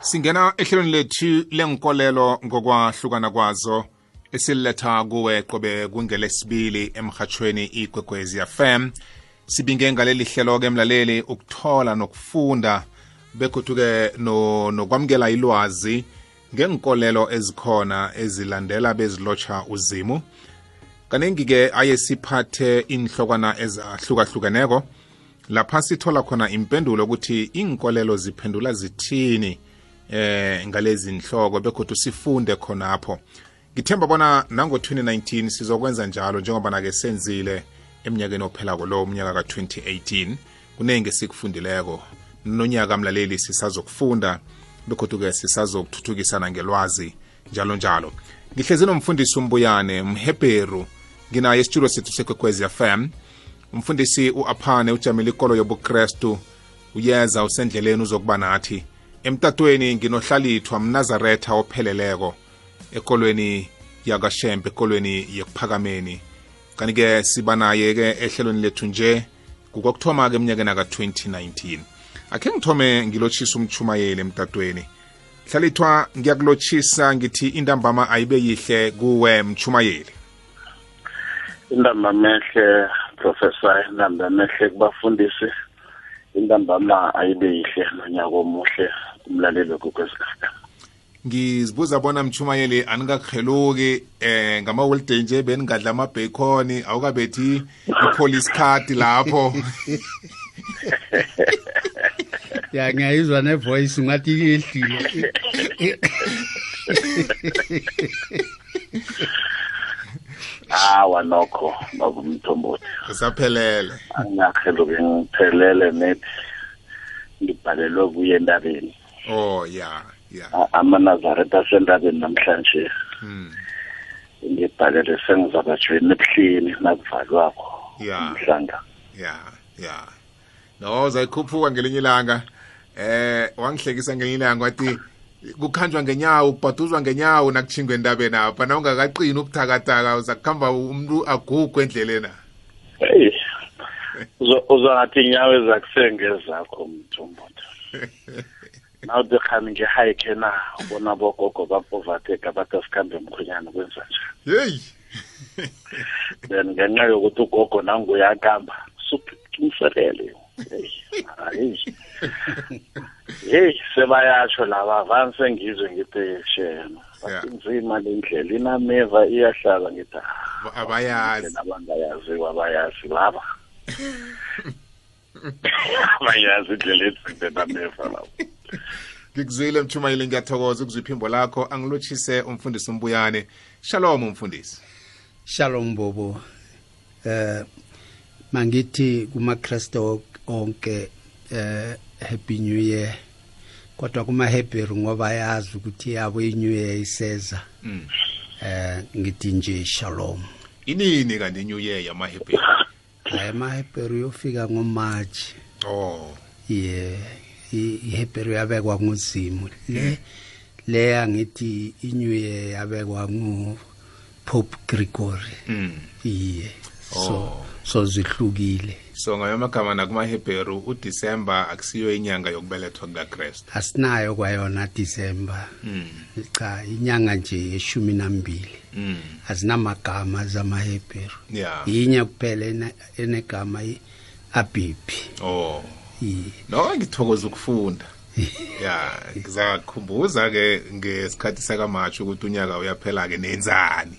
singena ehlelweni lethu lenkolelo ngokwahlukana kwazo esililetha kuwe qobe kungelesibili emhathweni igwegwezi fm sibinge ngaleli hlelo-ke mlaleli ukuthola nokufunda begoduke nokwamukela no ilwazi ngenkolelo ezikhona ezilandela bezilotsha uzimu. Kaningi-ke aye siphathe inhlokwana ezahlukahlukeneko. Lapha sithola khona impendulo ukuthi inkolelo ziphendula zithini. Eh ngalezi inhloko begodwa sifunde khonapho. Ngithemba bona nango-2019 sizokwenza njalo njengoba nake senzile eminyakeni ophelako lo umnyaka ka-2018 kuningi sikufundileko nonyaka mlaleli sisazokufunda begodwa-ke sisazokuthuthukisana ngelwazi njalo njalo. Ngihlezi nomfundisi umbuyane mhebheru. Nginaye esitulo sethu sekwekwezi fm umfundisi u-aphane ujamile ikolo yobukrestu. Uyeza usendleleni uzokuba nathi. Emtatweni nginohlalithwa mnazaretha opheleleko ekolweni yakashembe ekolweni yekuphakameni kanti-ke siba naye-ke ehlelweni lethu nje kukokuthoma-ke eminyakeni ka-2019 akhe ngithome ngilotshisa umchumayeli emtatweni. Hlalithwa ngiyakulotshisa ngithi intambama ayibe yihle kuwe mchumayeli intambamahle professor intambamahle kubafundisi. Intambama ayibe yihle nonyaka omuhle. Umlaleli wekwekwezikafm ngizibuza bona mchumayeli anikakheluki eh ngama-holiday nje beningadla amabhacon awukabethi i-police card lapho? Ya ngiyayizwa nevoice ngathi yehlile. Hawa nokho nokumthombothi usaphelele. Angakheluke ngiphelele nethi ngibhalelwe kuye entabeni oh ya ya amanazaretha asentabeni namhlanje. Hmm. ngibhalele sengizabajweni ebuhlini nakuvalwakho ya mhlanga ya ya no uzayikhuphuka ngelinye ilanga. Eh wangihlekisa ngelinye ilanga wathi kukhanjwa ngenyawo kubhaduzwa ngenyawo nakuchingwe entabeni apha na ungakaqini ubuthakataka uzakuhamba umuntu agugwe endlelena. Hey uzangathi inyawo ezakusengezakho mthumboda nawuthi khani ngehayikhe na bona bogogo bapovateka bathi asikhambe emkhwenyana kwenza njani? Yeyi then ngenxa yokuthi ugogo nanguyakamba supimserele hayi. Heyi sebayatsho laba vani sengizwe ngithi shema Yeah. nzima le ndlela inameva iyahlala ngithi "Ah, abayazi. abangayaziwa abayazi laba. Abayazi indlela ethinde nameva labo ngikuzwile mchumayeli ngiyathokoza ukuzwa iphimbo lakho. Angilotshise umfundisi umbuyane shalom umfundisi. Shalom bobo. Eh mangithi kumakristo onke eh happy new year. Kodwa kuma-hebheru ngoba yazi ukuthi yabo i-new year iseza. Mm. eh ngithi nje shalom. Inini kanti inew year yamahebheru? Hayi ama-hebheru yofika ngomarch. Oh. Ye i- ihebheru yabekwa nguzimu. Le le angithi i-new year yabekwa ngu-pope gregory. Mm. iye. So Oh. so zihlukile. So ngayo amagama nakumahebheru udisemba akusiyo inyanga yokubelethwa kukakrestu asinayo kwayona disemba. Mm. cha inyanga nje yeshumi nambili. Mm. azinamagama zamahebheru ya yinye kuphela ene- enegama i-abibhi oh. iye no ngithokoza ukufunda. Ya ngizakhumbuza-ke ngesikhathi sakamatsho ukuthi unyaka uyaphela-ke nenzani?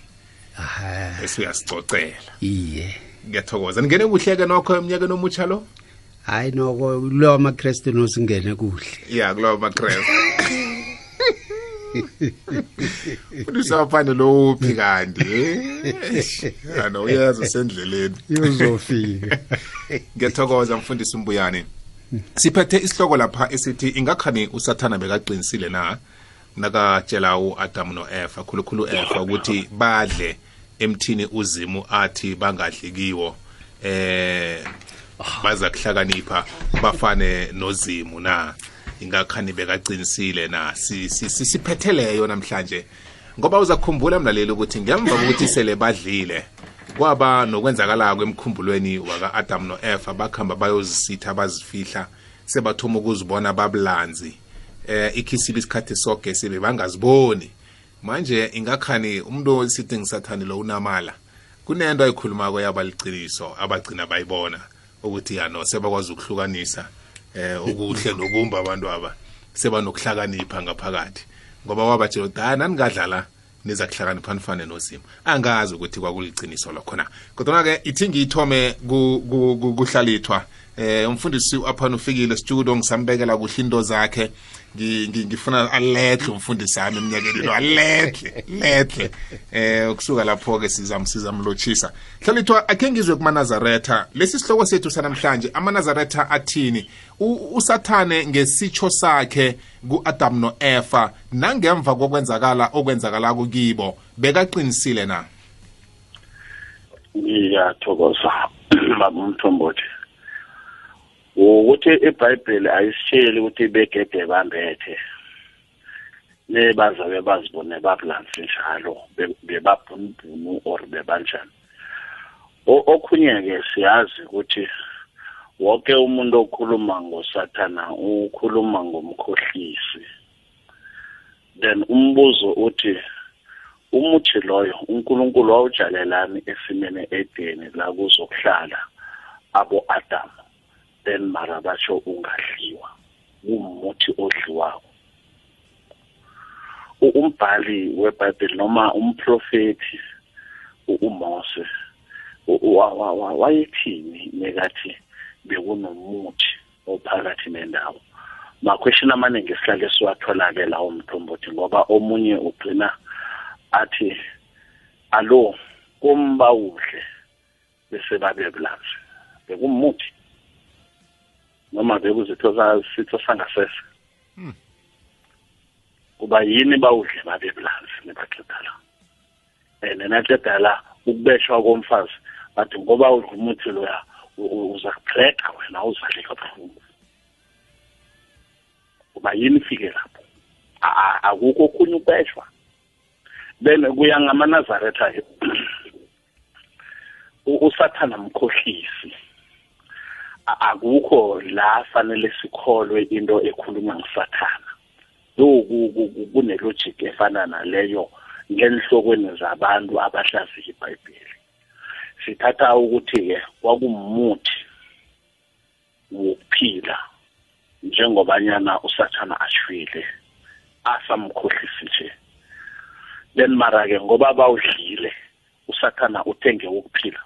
Aha. Esuyasicocela iye. Ngiyathokoza. Ningene kuhle-ke nokho emnyakeni omutsha lo? Hayi noko lo amakrestu nosingene kuhle. Ya kulowo makrestu unisafane lowuphi kanti ano uyeza usendleleni. Yozofika. Ngiyathokoza mfundisi umbuyane. Siphethe isihloko lapha esithi ingakhani usathana bekaqinisile na? Nakatshela u-adamu no-efa khulukhulu u-efa ukuthi badle emthini uzimu athi bangadli kiwo eh baza kuhlakanipha bafane nozimu na? Ingakhani bekaqinisile na? Si- si- si- siphetheleyo namhlanje. Ngoba uzakhumbula mlaleli ukuthi ngemva kokuthi sele badlile kwaba nokwenzakalako emkhumbulweni waka-adam no-efa bakuhamba bayozisitha bazifihla sebathoma ukuzibona babulanzi. Eh ikhisibe isikhathi soke sibe bangaziboni. Manje ingakhani umuntu osithi ngisathani lo unamala. Kunento ayikhulumako yabaliciniso abagcina bayibona ukuthi yano sebakwazi ukuhlukanisa eh ukuhle nokumba abantu aba sebanokuhlakanipha ngaphakathi. Ngoba wabatshela ukuthi hayi naningadlala niza kuhlakanipha nifane nosimo angazi ukuthi kwakuliciniso lokho na kodwa-ke ithi ngiyithome kuhlalithwa eh umfundisi aphana ufikile studio ngisambekela kuhle into zakhe. Ngifuna aledle umfundisi wami eminyakeni lo aledle ledle eh kusuka lapho ke sizamsiza mlotshisa. Hlalithwa akhe ngizwe kumanazaretha. Lesi sihloko sethu sanamhlanje amanazaretha athini? Usathane ngesitsho sakhe ku-adam no-efa nangemva kokwenzakala okwenzakala kukibo bekaqinisile na? Ngiyathokoza baba umthombothi. Ukuthi ibhayibheli ayisitsheli ukuthi begede bambethe. Nebazabe bazibone babulansi njalo bebabhunubhunu or bebanjani. Okhunye-ke siyazi ukuthi wonke umuntu okhuluma ngosathana ukhuluma ngomkhohlisi. Then umbuzo uthi umuthi loyo unkulunkulu wawujalelani esimene edeni la kuzokuhlala abo-adamu then mara basho ungadliwa. Umuthi odliwako. Umbhali webhayibheli noma umprofethi uMose wayethini nekathi bekunomuthi ophakathi nendawo? Makweshini amaningi esihlale siwathola-ke lawo mthombothi ngoba omunye ugcina athi alo kumbawudle bese babe bulanzi bekumuthi noma bekuzitho sitho sangasese. Kuba yini bawudle babe bulanzi nebaqeda la and naqeda la ukubeshwa komfazi bathi ngoba udla umuthi loya uza kubreka wena uzale kabuhlungu kuba yini fike lapho? Akukho okhunye ukubeshwa. Then kuya ngamanazaretha-ke usathana mkhohlisi. Akukho la fanele sikholwe into ekhuluma ngisathana lo kunelogic efana naleyo ngenhlokweni zabantu abahlaziya ibhayibheli. Sithatha ukuthi-ke kwakumuthi wokuphila njengobanyana usathana ashwile asamkhohlisi nje. Then mara-ke ngoba bawudlile usathana uthenge wokuphila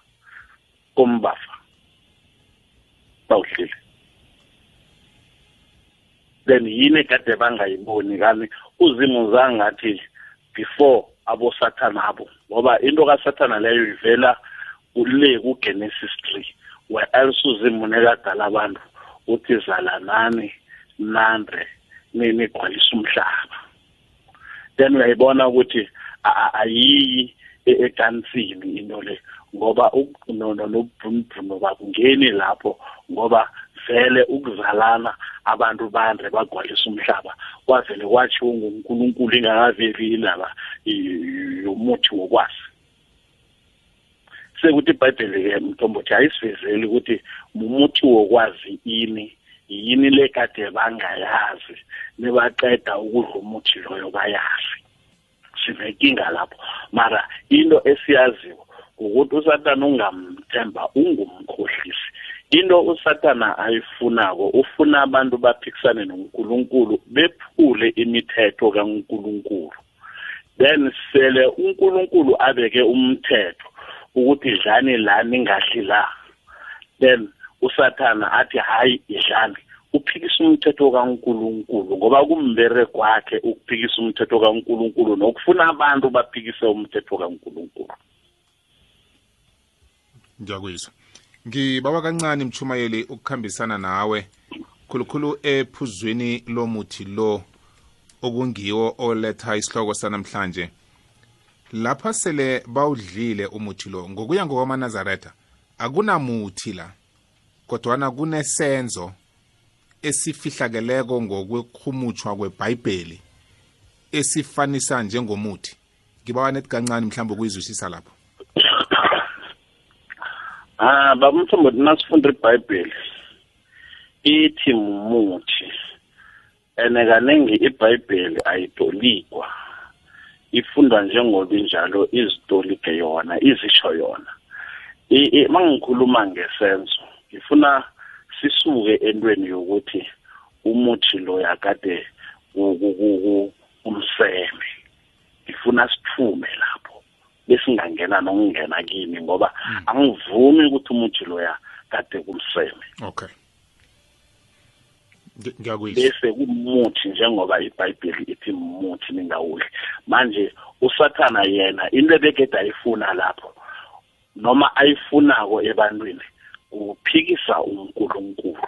kombafa bawudlile. Then yini kade bangayiboni kani uzimo zangathi before abosathana abo ngoba into kasathana leyo ivela ule kugenesis 3 where else uzimo nekadala abantu? Uthi zalanani nande nigcwalisa umhlaba. Then uyayibona ukuthi ayiyi ekansini into le. Ngoba nobhunubhunu bakungeni lapho ngoba vele ukuzalana abantu bande bagcwalisa umhlaba kwavele kwatshiwo ngunkulunkulu ingakaveli indaba yomuthi wokwazi. Sekuthi ibhayibheli-ke mthombothi ayisivezeli ukuthi mumuthi wokwazi ini yini le kade bangayazi nebaqeda ukudla umuthi loyo bayazi. Sinenkinga lapho. Mara into esiyaziyo ukuthi usathana ungamthemba ungumkhohlisi. Into usathana ayifunako ufuna abantu baphikisane nonkulunkulu bephule imithetho kankulunkulu. Then sele unkulunkulu abeke umthetho ukuthi dlani la ningadli la. Then usathana athi hayi idlani. Uphikisa umthetho kaNkuluNkulu ngoba kumbere kwakhe ukuphikisa umthetho kaNkuluNkulu nokufuna abantu baphikise umthetho kaNkuluNkulu. Ngiyakuzwa Ngibawa kancane mchumayeli ukukhambisana nawe khulukhulu ephuzweni lomuthi lo okungiwo oletha isihloko sanamhlanje. Lapha sele bawudlile umuthi lo ngokuya ngokwamanazaretha akunamuthi la kodwana kunesenzo esifihlakeleko ngokwekhumutshwa kwebhayibheli esifanisa njengomuthi. Ngibawa nethi kancane mhlawumbe ukuyizwisisa lapho. Ah babumthombothi nasifunda ibhayibheli ithi mumuthi ene kaningi ibhayibheli ayitolikwa. Ifundwa njengoba injalo izitolike yona izisho yona. Mangikhuluma ngesenzo ngifuna sisuke entweni yokuthi umuthi lo yakade umseme. Ngifuna siphume lapho besingangena nokungena kimi ngoba Hmm. angivumi ukuthi umuthi loya kade kumseme. Okay. Bese kumuthi njengoba ibhayibheli ithi muthi ningawudli. Manje usathana yena into ebekade ayifuna lapho noma ayifunako ebantwini ukuphikisa uNkulunkulu.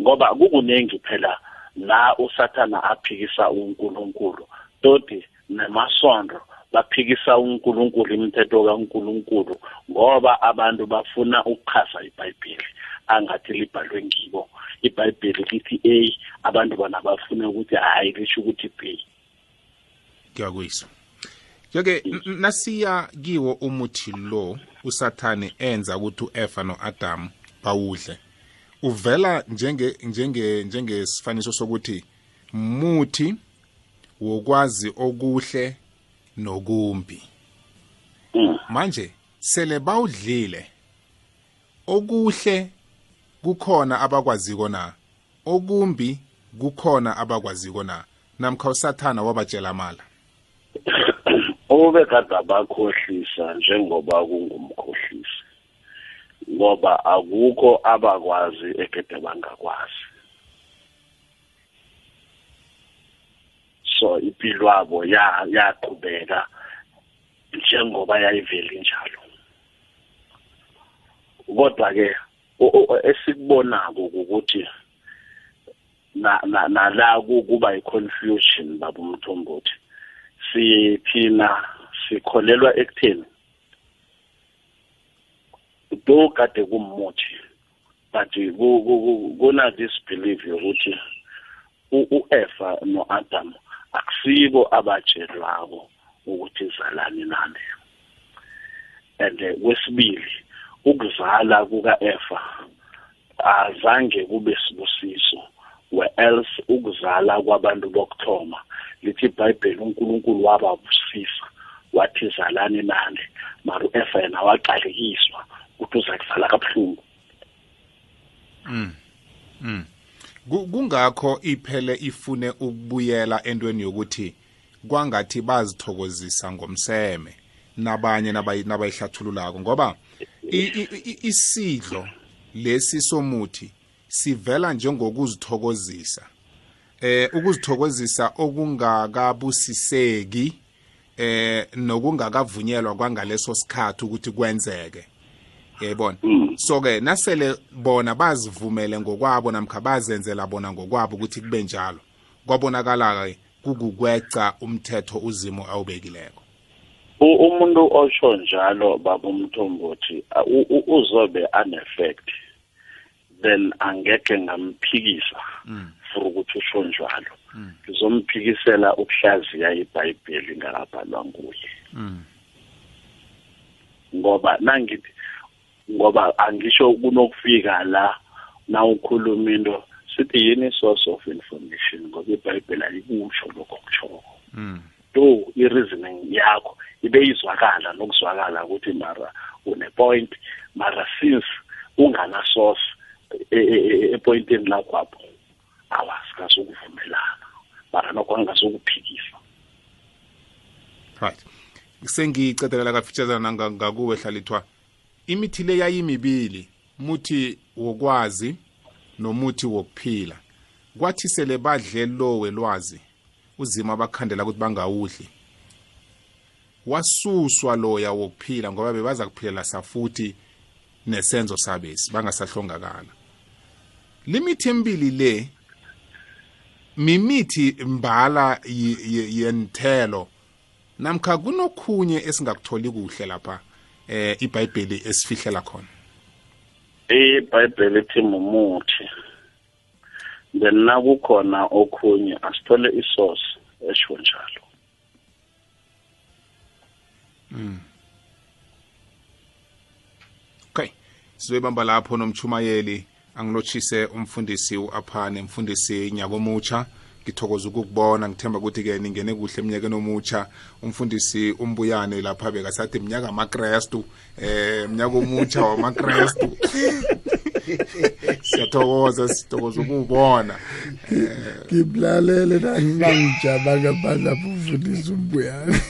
Ngoba kukuningi phela la usathana aphikisa uNkulunkulu todi nemasondo baphikisa uNkulunkulu imithetho kaNkulunkulu ngoba abantu bafuna ukuchasa ibhayibheli angathi libhalwe ngibo. Ibhayibheli lithi A abantu bona bafuna ukuthi hayi lisho ukuthi B ngiyakuyizwa Joke nasiya kiwo umuthi lo usathane enza ukuthi uEva noAdam bawudle. Uvela njenge njenge njengesifaniso sokuthi muthi wokwazi okuhle nokumbi. Mm. manje sele bawudlile. Okuhle kukhona abakwaziko na? Okumbi kukhona abakwaziko na? Namkha usathana wabatshela amala obekade abakhohlisa njengoba kungumkhohlisi ngoba akukho abakwazi ekade bangakwazi. So impilo yabo ya yaqhubeka njengoba yayivela injalo. Kodwa ke esikubonako ukuthi na na nala kuba i-confusion baba umthombothi sithina sikholelwa ekutheni do kade kumuthi but kuna this belief yokuthi u-Eva no-Adam akusibo abatshelwako ukuthi zalani nani and kwesibili ukuzala kuka-Eva azange kube sibusiso whereas ukuzala kwabantu bokuthoma lithi iBhayibheli uNkulunkulu wababusisa wathi zalani nani mara u-Eva yena waqalekiswa ukuthi uza kuzala kabuhlungu Mm. Mm. Kungakho iphele ifune ukubuyela entweni yokuthi kwangathi bazithokozisa ngomseme nabanye nabayihlathululako ngoba isidlo lesi somuthi sivela njengokuzithokozisa. Eh ukuzithokozisa okungakabusiseki eh nokungakavunyelwa kwangaleso sikhathi ukuthi kwenzeke. Yayibona? So ke nasele bona bazivumele ngokwabo namkha bazenzela bona ngokwabo ukuthi kube njalo kwabonakala ke kukukweca umthetho uzimo awubekileko. Umuntu osho njalo baba umthombothi uzobe uneffect then angeke ngamphikisa for ukuthi usho njalo. Ngizomphikisela ukuhlaziya ibhayibheli ngakabhalwa nguye ngoba nangithi ngoba angisho kunokufika la na ukhuluma into sithi yini? Source of information ngoba ibhayibheli alikusho lokho kushoko do i-reasoning yakho ibe izwakala nokuzwakala ukuthi mara une point mara since ungana source epointini lakho apho awasikazokuvumelana mara nokho angazokuphikisa right. Sengicedelela kafitshazana ngakuwe hlalithwa imithi le yayimibili muthi wokwazi nomuthi wokuphila. Kwathi sele badle lo welwazi uzima abakhandela ukuthi bangawudli. Wasuswa loya wokuphila ngoba bebaza kuphilela safuthi nesenzo sabesi bangasahlongakala. Limithi emibili le mimithi mbala yenthelo namkha kunokhunye esingakutholi kuhle lapha. Eh iBhayibheli esifihlela khona? iBhayibheli ithi mumuthi. Then nakukhona okhunye asithole isource esho njalo. Mm okay sizoyibamba lapho nomchumayeli angilotshise umfundisi uaphane umfundisi nyakomutsha. Ngithokoza ukukubona ngithemba ukuthi ke ningene kuhle eminyakeni omutsha. Umfundisi umbuyane lapha bekasathi mnyaka amakrestu eh mnyaka omutsha wamakrestu siyathokoza sithokoza ukubona ngiblalele nangijaba ngaphandle lapho ufundisa umbuyane.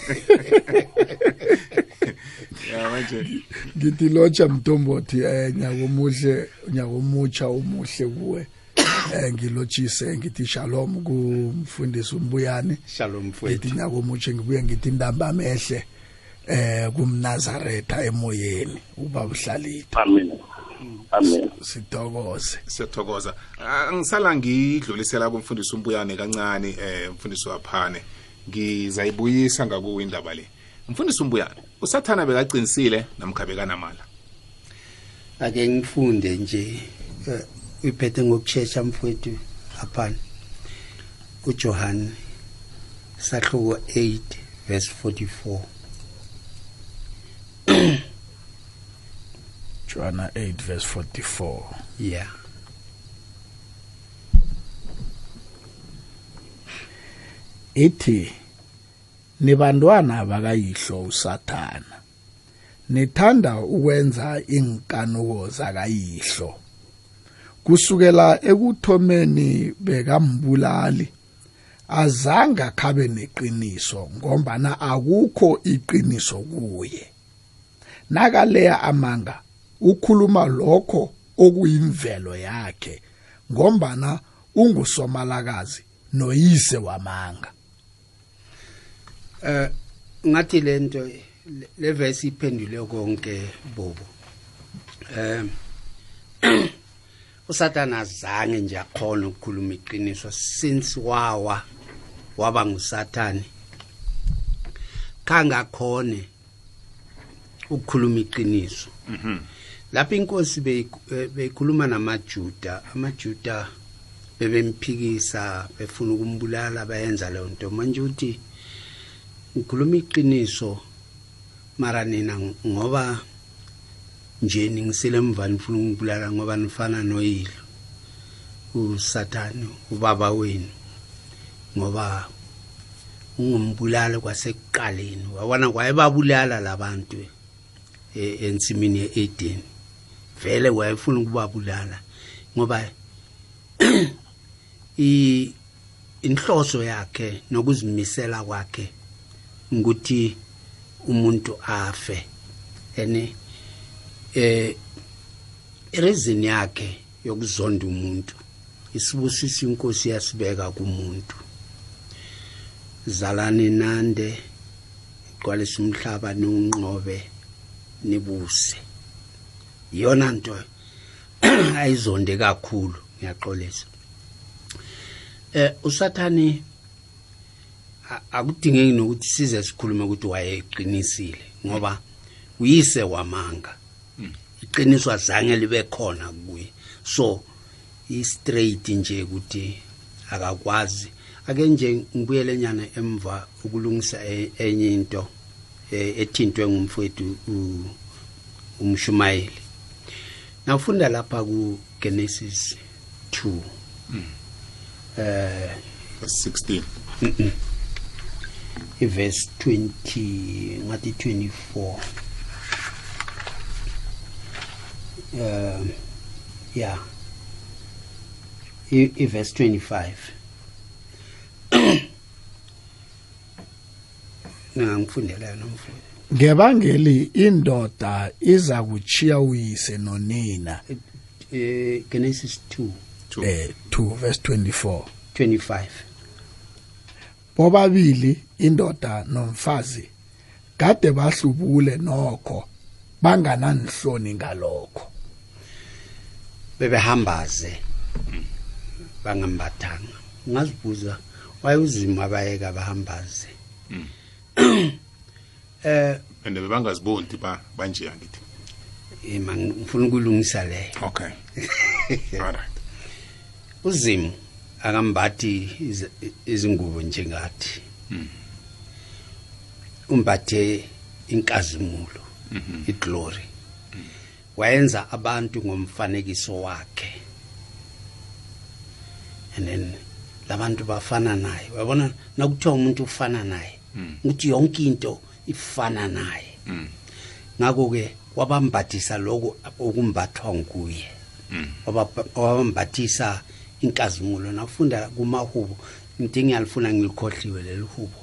Ngithi lotsha mntombothi eh nyaka omuhle nyaka omutsha umuhle kuwe. eh ngilotshise ngithi shalom kumfundisi umbuyane. Shalom ngithi mfowethu. nyaka omutsha ngibuye ngithi intamba amehle eh kumnazaretha emoyeni ubaba uhlalithi amen. Amen. Sithokoze. Siyathokoza. Ah, ngisala ngidlulisela kumfundisi umbuyane kancane eh mfundisi waphane. Ngizayibuyisa ngakuwo indaba le. Mfundisi umbuyane usathana bekacinisile namkha bekanamala? Ake ngifunde nje eh, uyiphethe ngokushesha mfowethu aphana uJohn sahluko 8 verse 44 Johanna 8 verse 44 yeah. Ithi nibantwana bakayihlo usathana. Nithanda ukwenza inkanuko zakayihlo. Kusukela ekuthomeni bekambulali azanga khabe neqiniso ngombana akukho iqiniso kuye. Nakaleya amanga ukhuluma lokho okuyimvelo yakhe ngombana ungusomalakazi noyise wamanga. Eh ngathi lento le- verse iphendule konke bobo. Eh uSathana azange nje akhona ukukhuluma iqiniso since wawa waba ngusathani kangakhone ukukhuluma iqiniso. Lapho inkosi beyikhuluma namajuda amajuda bebemphikisa befuna ukumbulala bayenza leyo nto. Manje uthi ngikhuluma iqiniso mara nina ngoba nje ningisele emva nifuna ukungibulala ngoba nifana noyilo usathane ubaba wenu. Ngoba ungumbulali kwasekuqaleni. Wabona wayebabulala labantu e- ensimini ye-Eden. Vele wayefuna ukubabulala ngoba inhloso yakhe nokuzimisela kwakhe ukuthi umuntu afe. Ene eh reason yakhe yokuzonda umuntu isibusisa inkosi yasibeka kumuntu. Zalani nande igcwalisa umhlaba nonqobe nibuse. Iyona nto ayizonde kakhulu ngiyaxolisa eh usathani akudingeki nokuthi size sikhulume ukuthi wayeqinisile ngoba uyise wamanga. Iqiniso azange libe khona kuye. So i straight nje ukuthi akakwazi. Ake nje ngibuyele nyana emva ukulungisa e- enye into eh, ethintwe ngumfowethu umshumayeli. Nawufunda lapha ku Genesis 2 eh verse 16 iverse 20 ngathi 24 um yeah. Iverse 25 ngangifundela nomfundi ngebangeli indoda iza kuchiya uyise nonina. Eh Genesis 2 Two. eh 2 verse 24 25 bobabili indoda nomfazi kade bahlubule nokho bangananhloni ngalokho. Bebehambaze. Bangambathanga. Ngazibuza waye uzima abayeka bahambaze eh and bebangaziboni ba banje ngithi ima ngifuna ukulungisa leyo okay. Alright uzimo akambathi iz- izingubo njengathi umbathe inkazimulo iglory wayenza abantu ngomfanekiso wakhe. And then labantu bafana naye. Uyabona? Nakuthiwa umuntu ufana naye ukuthi yonke into ifana naye. Ngakho-ke wabambathisa loku okumbathwa nguye. Mm. wabambathisa inkazimulo. Nafunda kumahubo into engiyalifuna ngilikhohliwe leli hubo.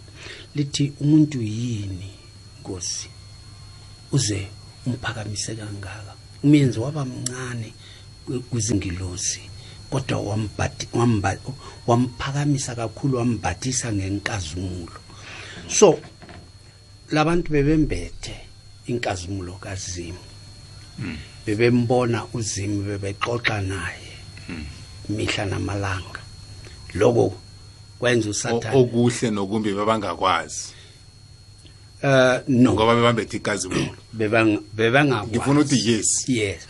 Lithi umuntu yini nkosi? Uze umphakamise kangaka umenzi waba mncane kwi- kwizingilosi kodwa wamphakamisa kakhulu wambathisa ngenkazimulo so labantu bebembethe inkazimulo kazimu. Bebembona uzimu bebexoxa naye mihla namalanga. Lokho kwenza usathane okuhle nokumbi bebangakwazi eh no. Ngoba bebambethe ikazimulo bebang bebangakwazi. Ngifuna ukuthi yes. Yes.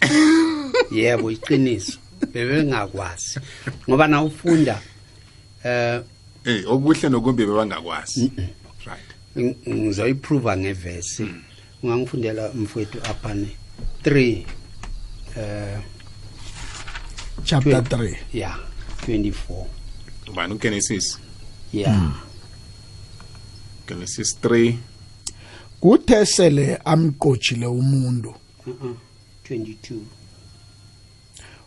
Yebo iqiniso. Bebengakwazi. Ngoba na ufunda eh eh okuhle nokumbi bebangakwazi. Right. Ng- ngizoyiprova ngevesi. Ungangifundela mfowethu aphane 3 eh chapter 3 yeah 24 ubani ugenesis yeah. Genesis 3 kuthe sele amqotshile umuntu. Uh-uh, 22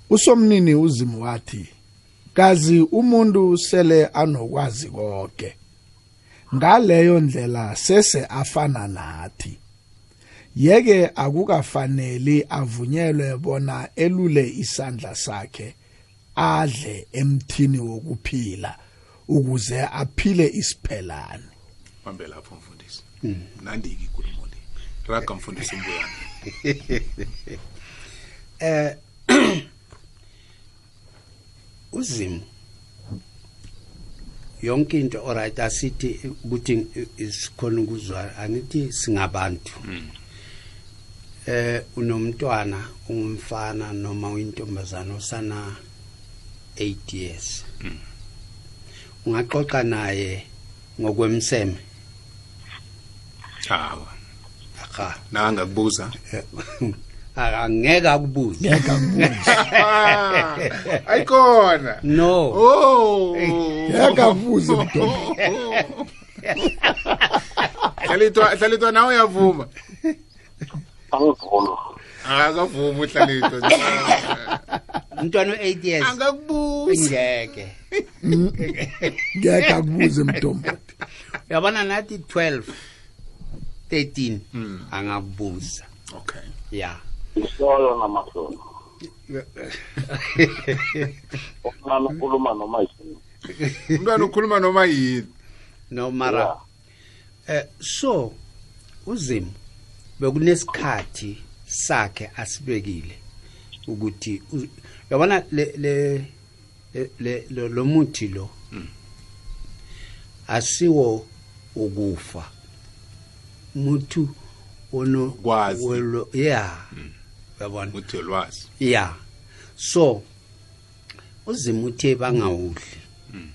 usomnini uzimu wathi kazi umuntu sele anokwazi konke ngaleyo ndlela sese afana nathi. Yeke akukafaneli avunyelwe bona elule isandla sakhe adle emthini wokuphila ukuze aphile isiphelane. Bambe lapho mfundisi mnandi-ke ikulumo le. Raga mfundisi mbuyane eh uzimu yonke into alright asithi ukuthi isikhona ukuzwa angithi singabantu. Eh unomntwana ungumfana noma uyintombazana osana 8 years. Ungaxoxa naye ngokwemseme. Hawa. Akha nangakubuza. Angeke akubuze. Ngeke akubuze. Ayikhona no. Oh. Ngeke akubuze mntombo hlalithwa hlalithwa nawe uyavuma. Angivumi akakavumi uhlalithwa umntwana u8 years. Angakubuza. Ngeke. Ngeke akubuze mntombo uyabona nathi 12 13 angakubuza okay. Ya. Isolo namahloni umntwana ukhuluma noma yini? Umntwana ukhuluma noma yini? No mara eh so uzimu bekunesikhathi sakhe asibekile ukuthi uyabona le le le- le lo- lo muthi lo asiwo ukufa. Muthi ono Kwazi. welo- yeah uyabona? Uthi ulwazi yeah so uzima uthe bangawudli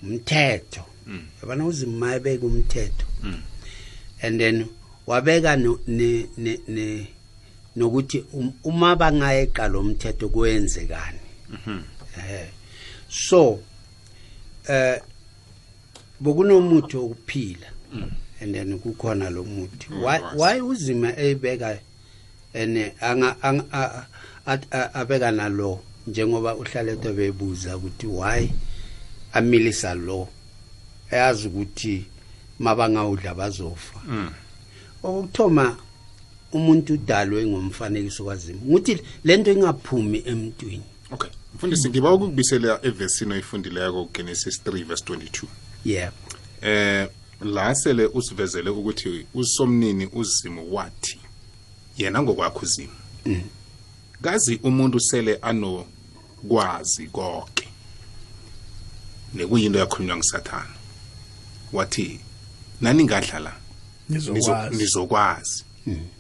umthetho. Yabona uzima mayebeka umthetho. And then wabeka ne ne ne nokuthi um- uma bangayeqa lo mthetho kwenzekani eh so eh bokunomuthi wokuphila. And then kukhona lo muthi. Why why uzima eyibeka ene anga anga- a- a- a- abeka nalo njengoba uhlalethwe bebuza ukuthi why amilisa lo? Eyazi ukuthi mabangawudla bazofa. Okuthoma umuntu udalwe ngomfanekiso kwazimu ukuthi lento ingaphumi emntwini. Okay. Mfundisi ngiba ukukubisela evesini oyifundileko genesis 3 verse 22 yebo eh la sele usivezele ukuthi usomnini uzimu wathi yena ngokwakho uzimu. Kazi umuntu sele anokwazi konke. Nekuyinto yakhulunywa ngusathana wathi naningadlala nizo- nizokwazi. nizokwazi.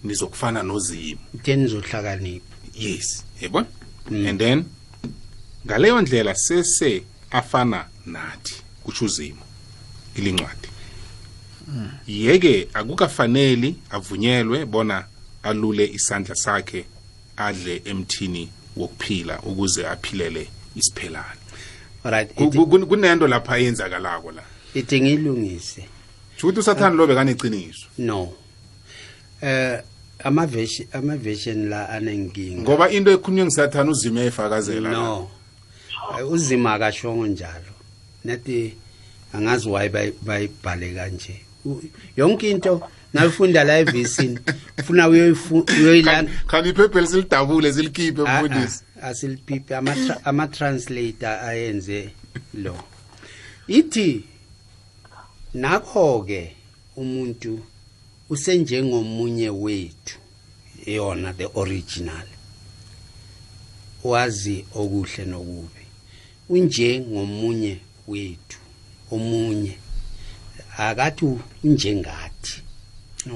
Nizokufana nozimu. Utheni nizohlakanipha. Yes yebo? And then ngaleyo ndlela sese afana nathi kutsho uzimo ilincwadi. Yeke akukafaneli avunyelwe bona alule isandla sakhe adle emthini wokuphila ukuze aphilele isiphelane. Alright kunento lapha eyenzakalako la. Ithi ngilungise. Ukuthi usathane lo bekaneciniso no. Eh ama version ama version la anenkinga. Ngoba into ekhulunywe ngisathane uzima uyayifakazela la. no. Eh, uzima akashongo njalo. Nathi angazi why bay- bayibhale kanje. Yonke into nayifunda la evisini. Ufuna uyoyilanda Khan- khani iphepha lisilidabule silikhiphe Ah, mfundisi ah, asiliphipe ama tra- ama translator ayenze lo. Ithi nakho ke umuntu usenjengomunye wethu yona the original wazi okuhle nokubi. Unjengomunye wethu omunye. Akathi unjengathi.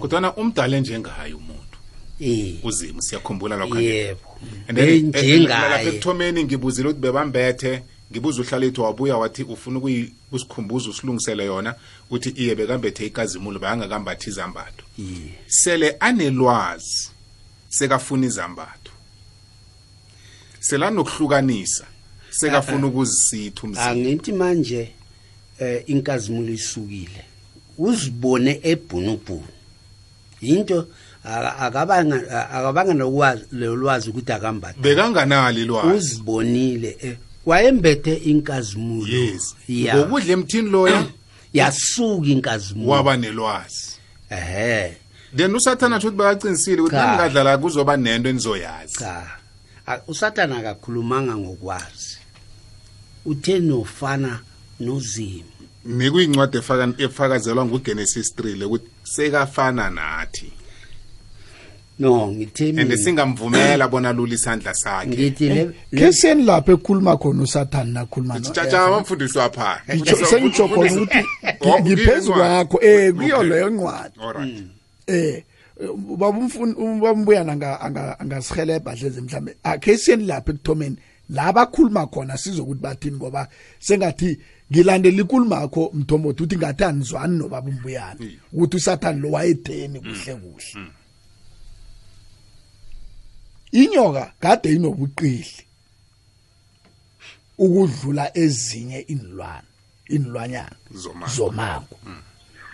Kodwana umdala njengayo umuntu. Eh uzima siyakhumbula lokho yebo. And then, eh, lapha njengaye. ekuthomeni ngibuzile ukuthi bebambethe ngibuza uhlalethu wabuya wathi ufuna ukuyi- ukusikhumbuza usilungisele yona uthi iye bekambethe ikazimulo bayangakambathi izambatho. Yeah. sele anelwazi sekafuna izambatho. Selanokuhlukanisa sekafuna ukuzisitha umzimba. Angithi manje eh inkazimulo isukile. Uzibone ebhunubhunu. Into aka- akabanga lolwazi ukuthi akambatha. Bekanganali lwazi uzibonile eh, wayembethe inkazimulo. Yes. Ngokudla emthini loya? Yasuka inkazimulo. Waba nelwazi. Ehe. Then usathana ukuthi bekacinisile ukuthi nangingadlala kuzoba nento enizoyazi. Cha. Usathana akakhulumanga ngokwazi. Uthe nofana nozimo nikuyincwadi efaka- efakazelwa ngugenesis 3 le ukuthi sekafana nathi. No ngithe and mina singamvumela bona lula isandla sakhe. Ngithi le- le- ke seni lapho ekhuluma khona usathani nakhuluma no tshatsha abamfundisi wapha Ngitsho- sengitsho khona ukuthi ngi- ngiphezu kwakho. Eh kuyo leyo ncwadi alright eh ubaba umfuni ubaba mbuyana anga anga- angasihelebha hleze mhlambe. Akhe siyeni lapha ekuthomeni la bakhuluma khona sizokuthi bathini ngoba sengathi ngilandela ikuluma yakho mthombothi uthi ngathi anizwani nobaba umbuyana ukuthi usathani lo wayetheni kuhle kuhle. Inyoka kade inobuqili ukudlula ezinye inilwana inilwanyana Zomango. zomango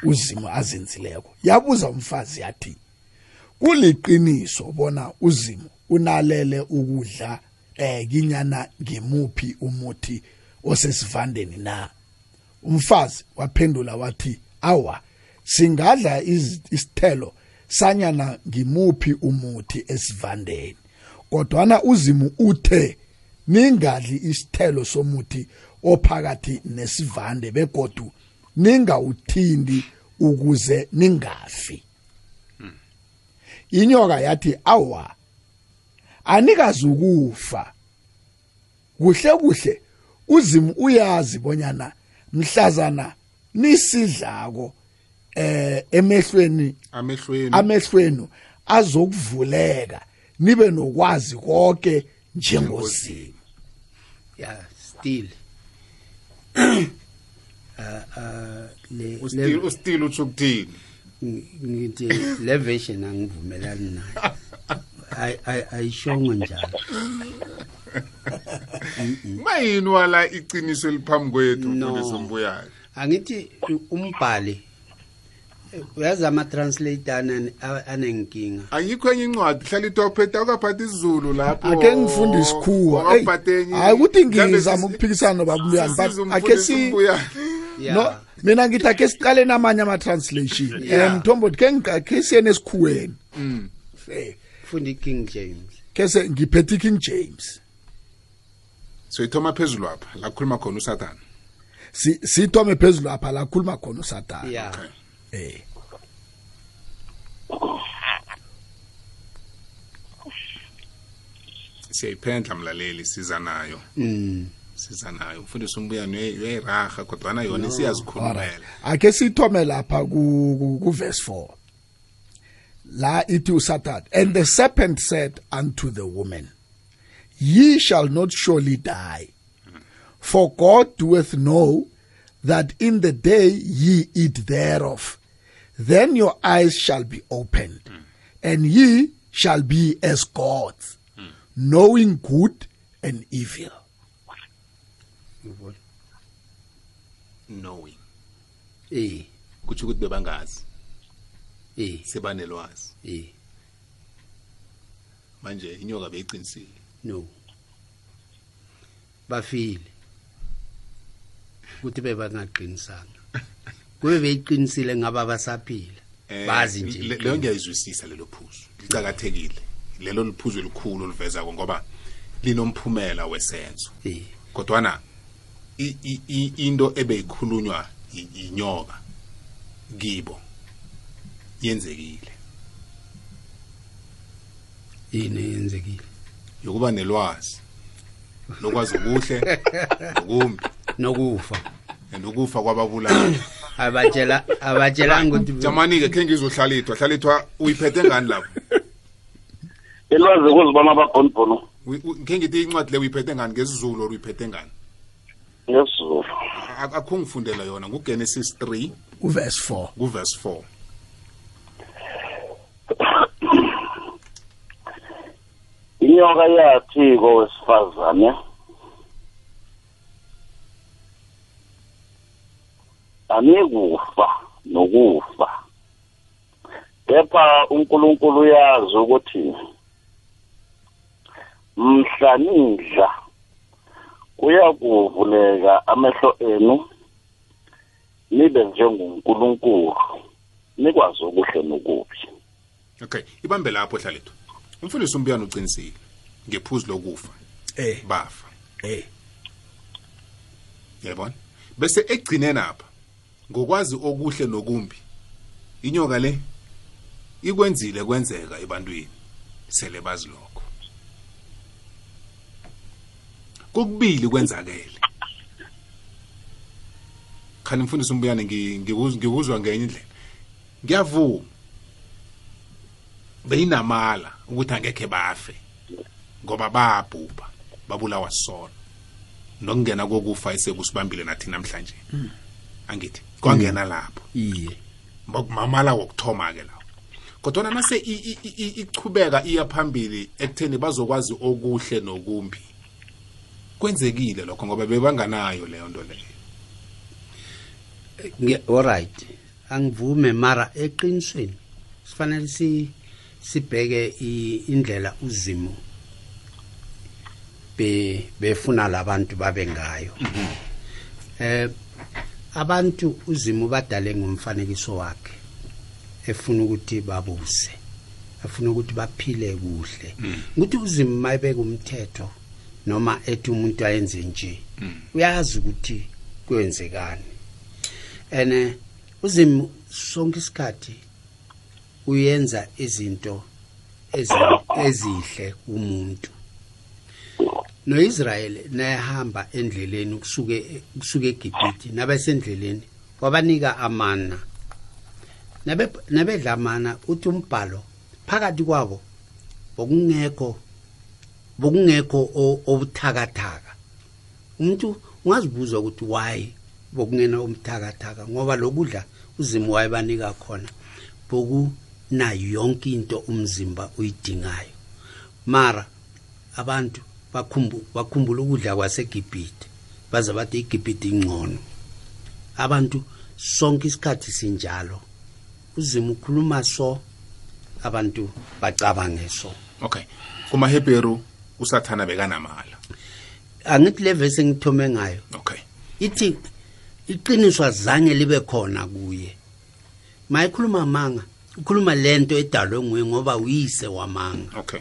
uzimo azenzileko yabuza umfazi yathi kuliqiniso bona uzimo unalele ukudla eh kinyana ngemuphi umuthi osesivandeni na? Umfazi waphendula wathi awa singadla isithelo sanyana ngimuphi umuthi esivandeni. Kodwana uzimu uthe ningadli isithelo somuthi ophakathi nesivande begodu ningawuthindi ukuze ningafi. Inyoka yathi awa anikazi ukufa kuhle kuhle uzimu uyazi bonyana mhlazana nisidlako eh emehlweni amehlweni. amehlwenu azokuvuleka nibe nokwazi konke njengozimo yeah still. Uh, uh, le, ustil le, ustil utsho ukuthini? Ngithi le version angivumelani nayo. Ay- ay- ayishongo njalo. mayini wala iciniso eliphambi kwethu No. mfundisi mbuyane angithi umbhali uyazi ama-translator ane- a- anenkinga? Ayikho enye incwadi hlala itophetha ukaphatha isizulu lapho. Ake ngifunde isikhuwa. Eyi, Wakaphatha enye- hayi ukuthi Mhlambe ngizama sisi- ukuphikisana nobaba Mbuyane, but sisize ake umfundisi si uMbuyane. Yeah. no mina ngithi ake siqale namanye ama-translation. Yeah. um mthombo ke ngi- ke siyene esikhuweni Eh, funda i-king james. ke se ngiphethe i-king james. So ithoma phezulu apha la kukhuluma khona usathane. Si- sithome phezulu apha la khuluma khona usatana ya. Eh. Siyayiphendla mlaleli siza nayo. Mm. siza nayo. Umfundisi umbuyane uyayi- uyayiraha kodwana yona alright isiyazikhulumela ake sithome lapha ku ku- ku verse 4 la ithi usathana and the serpent said unto the woman ye shall not surely die. For god doeth know that in the day ye eat thereof then your eyes shall be opened and ye shall be as gods knowing good and evil. Ngibona. knowing. Eh. Kutsho ukuthi bebangazi. Eh. Sebanelwazi. Eh. Manje inyoka beyiqinisile no. Bafile. Ukuthi bebangaqinisanga. Kube beyiqinisile ngaba basaphila. Eh, bazi nje le- leyo ngiyayizwisisa lelo phuzu. Licakathekile. Lelo liphuzu elikhulu olivezako ngoba linomphumela wesenzo. Kodwana into ebeyikhulunywa yi- yinyoka kibo yenzekile. Yini yenzekile? Yokuba nelwazi lokwazi okuhle nokumbi nokufa. nokufa kwababulali. Abatshela abatshelanga ukuthi jamani-ke khe ngizohlalithwa hlalithwa uyiphethe ngani lapho? Elwazi kuzibona ababhonibhono Uyi- u- khe ngithi incwadi le uyiphethe ngani ngesizulu or uyiphethe ngani? Ngesizulu. Akho ngifundela yona ngugenesis 3 uverse 4 kuverse 4 inyoka yathi kowesifazane anikufa nokufa. Kepha uNkulunkulu uyazi ukuthi mhla nidla kuyakuvuleka amehlo enu nibe njengoNkulunkulu nikwazi okuhle nokubi. Okay ibambe lapho hlalithwa umfundisi umbiyana uqinisile. Ngephuzu lokufa. Eh. Bafa. Eh. Yabona? Bese egcine napha ngokwazi okuhle nokumbi inyoka le ikwenzile kwenzeka ebantwini. Sele bazi lokho. Kokubili kwenzakele. Khani mfundisi umbuyane ngi- ngikuz- ngikuzwa ngenye indlela. Ngiyavuma. Beyinamala ukuthi angekhe bafe. Ngoba babhubha babulawa sona. Nokungena kokufa esekusibambile nathi namhlanje angithi kwangena lapho. Iye. Mamala wokuthoma ke lawo kodwa nase i- i- i- i- ichubeka iya phambili ekutheni bazokwazi okuhle nokumbi kwenzekile lokho ngoba bebanganayo leyo nto leyo. Alright angivume mara eqinisweni sifanele si sibheke indlela uzimo be befuna labantu babe ngayo. Eh abantu uzimo badale ngomfanekiso wakhe efuna ukuthi babuse afuna ukuthi baphile kuhle. Ukuthi uzimo mayibeka umthetho noma ethi umuntu ayenze nje uyazi ukuthi kwenzekani. Ene uzimo sonke isikhathi uyenza izinto ezi- ezihle kumuntu. noIsrael nayahamba endleleni kusuke kusuke eGibhithe nabesendleleni wabanika amana. Nabe nabedla amana uthi umbhalo phakathi kwabo bokungekho bokungekho obuthakathaka. Umuntu ungazibuza ukuthi why bokungena umthakathaka ngoba lokudla uzimo wayebanika khona bokunayo yonke into umzimba uyidingayo. Mara abantu bakhumbula ukudla kwaseGibhithe. Baze bathi iGibhithe ingcono. Abantu sonke isikhathi sinjalo uzimo ukhuluma so abantu bacabange so. Okay. Kumaheberu usathana bekanamala. Angithi le verse engithome ngayo. Okay. Ithi iqiniso azange libe khona kuye. Mayikhuluma manga ukhuluma lento edalwe nguye ngoba uyise wamanga. Okay.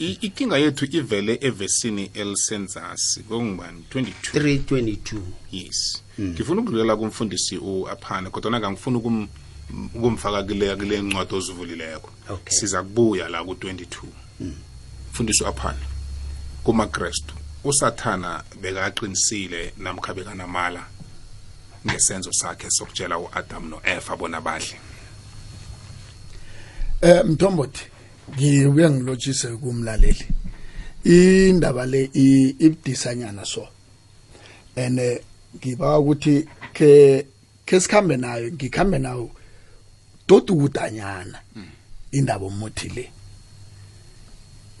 Inkinga yethu ivele evesini elisenzasi kokungibani 22 322 yes. Ngifuna ukudlulela kumfundisi u-aphane kodwa ngangifuna ukum- ukumfaka kule kule ncwadi ozivulileko. Siza kubuya la ku-22 mfundisi u-aphane kumakrestu usathana bekaqinisile namkha bekanamala ngesenzo sakhe sokutshela u-adam no-eva bona badle. Eh mthombothi ngibuye ngilotshise kumlaleli. Indaba le i- ibudisanyana so. Ene ngiba ukuthi ke ke sikhambe nayo ngikhambe nawo dodi ukudanyana indaba omuthi le.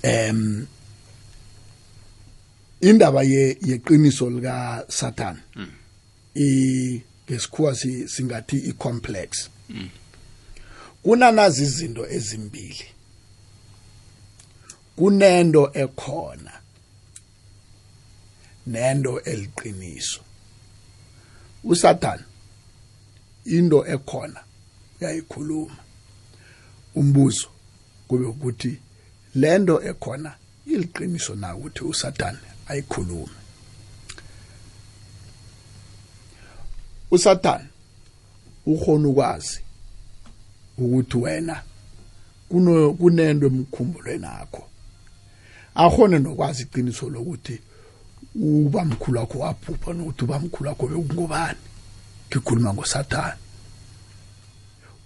Em indaba ye yeqiniso lika Satan i ngesikhuwa si- singathi i-complex. Kunanazi izinto ezimbili. Kunento ekhona nento eliqiniso. uSatan into ekhona uyayikhuluma umbuzo kube ukuthi lento ekhona iliqiniso na ukuthi uSatan ayikhulume? uSatan ukhona ukwazi ukuthi wena kunento emkhumbulweni akho akhone nokwazi iqiniso lokuthi uba mkhulu wakho waphupha nokuthi uba mkhulu wakho bekungubani ngikhuluma ngoSatan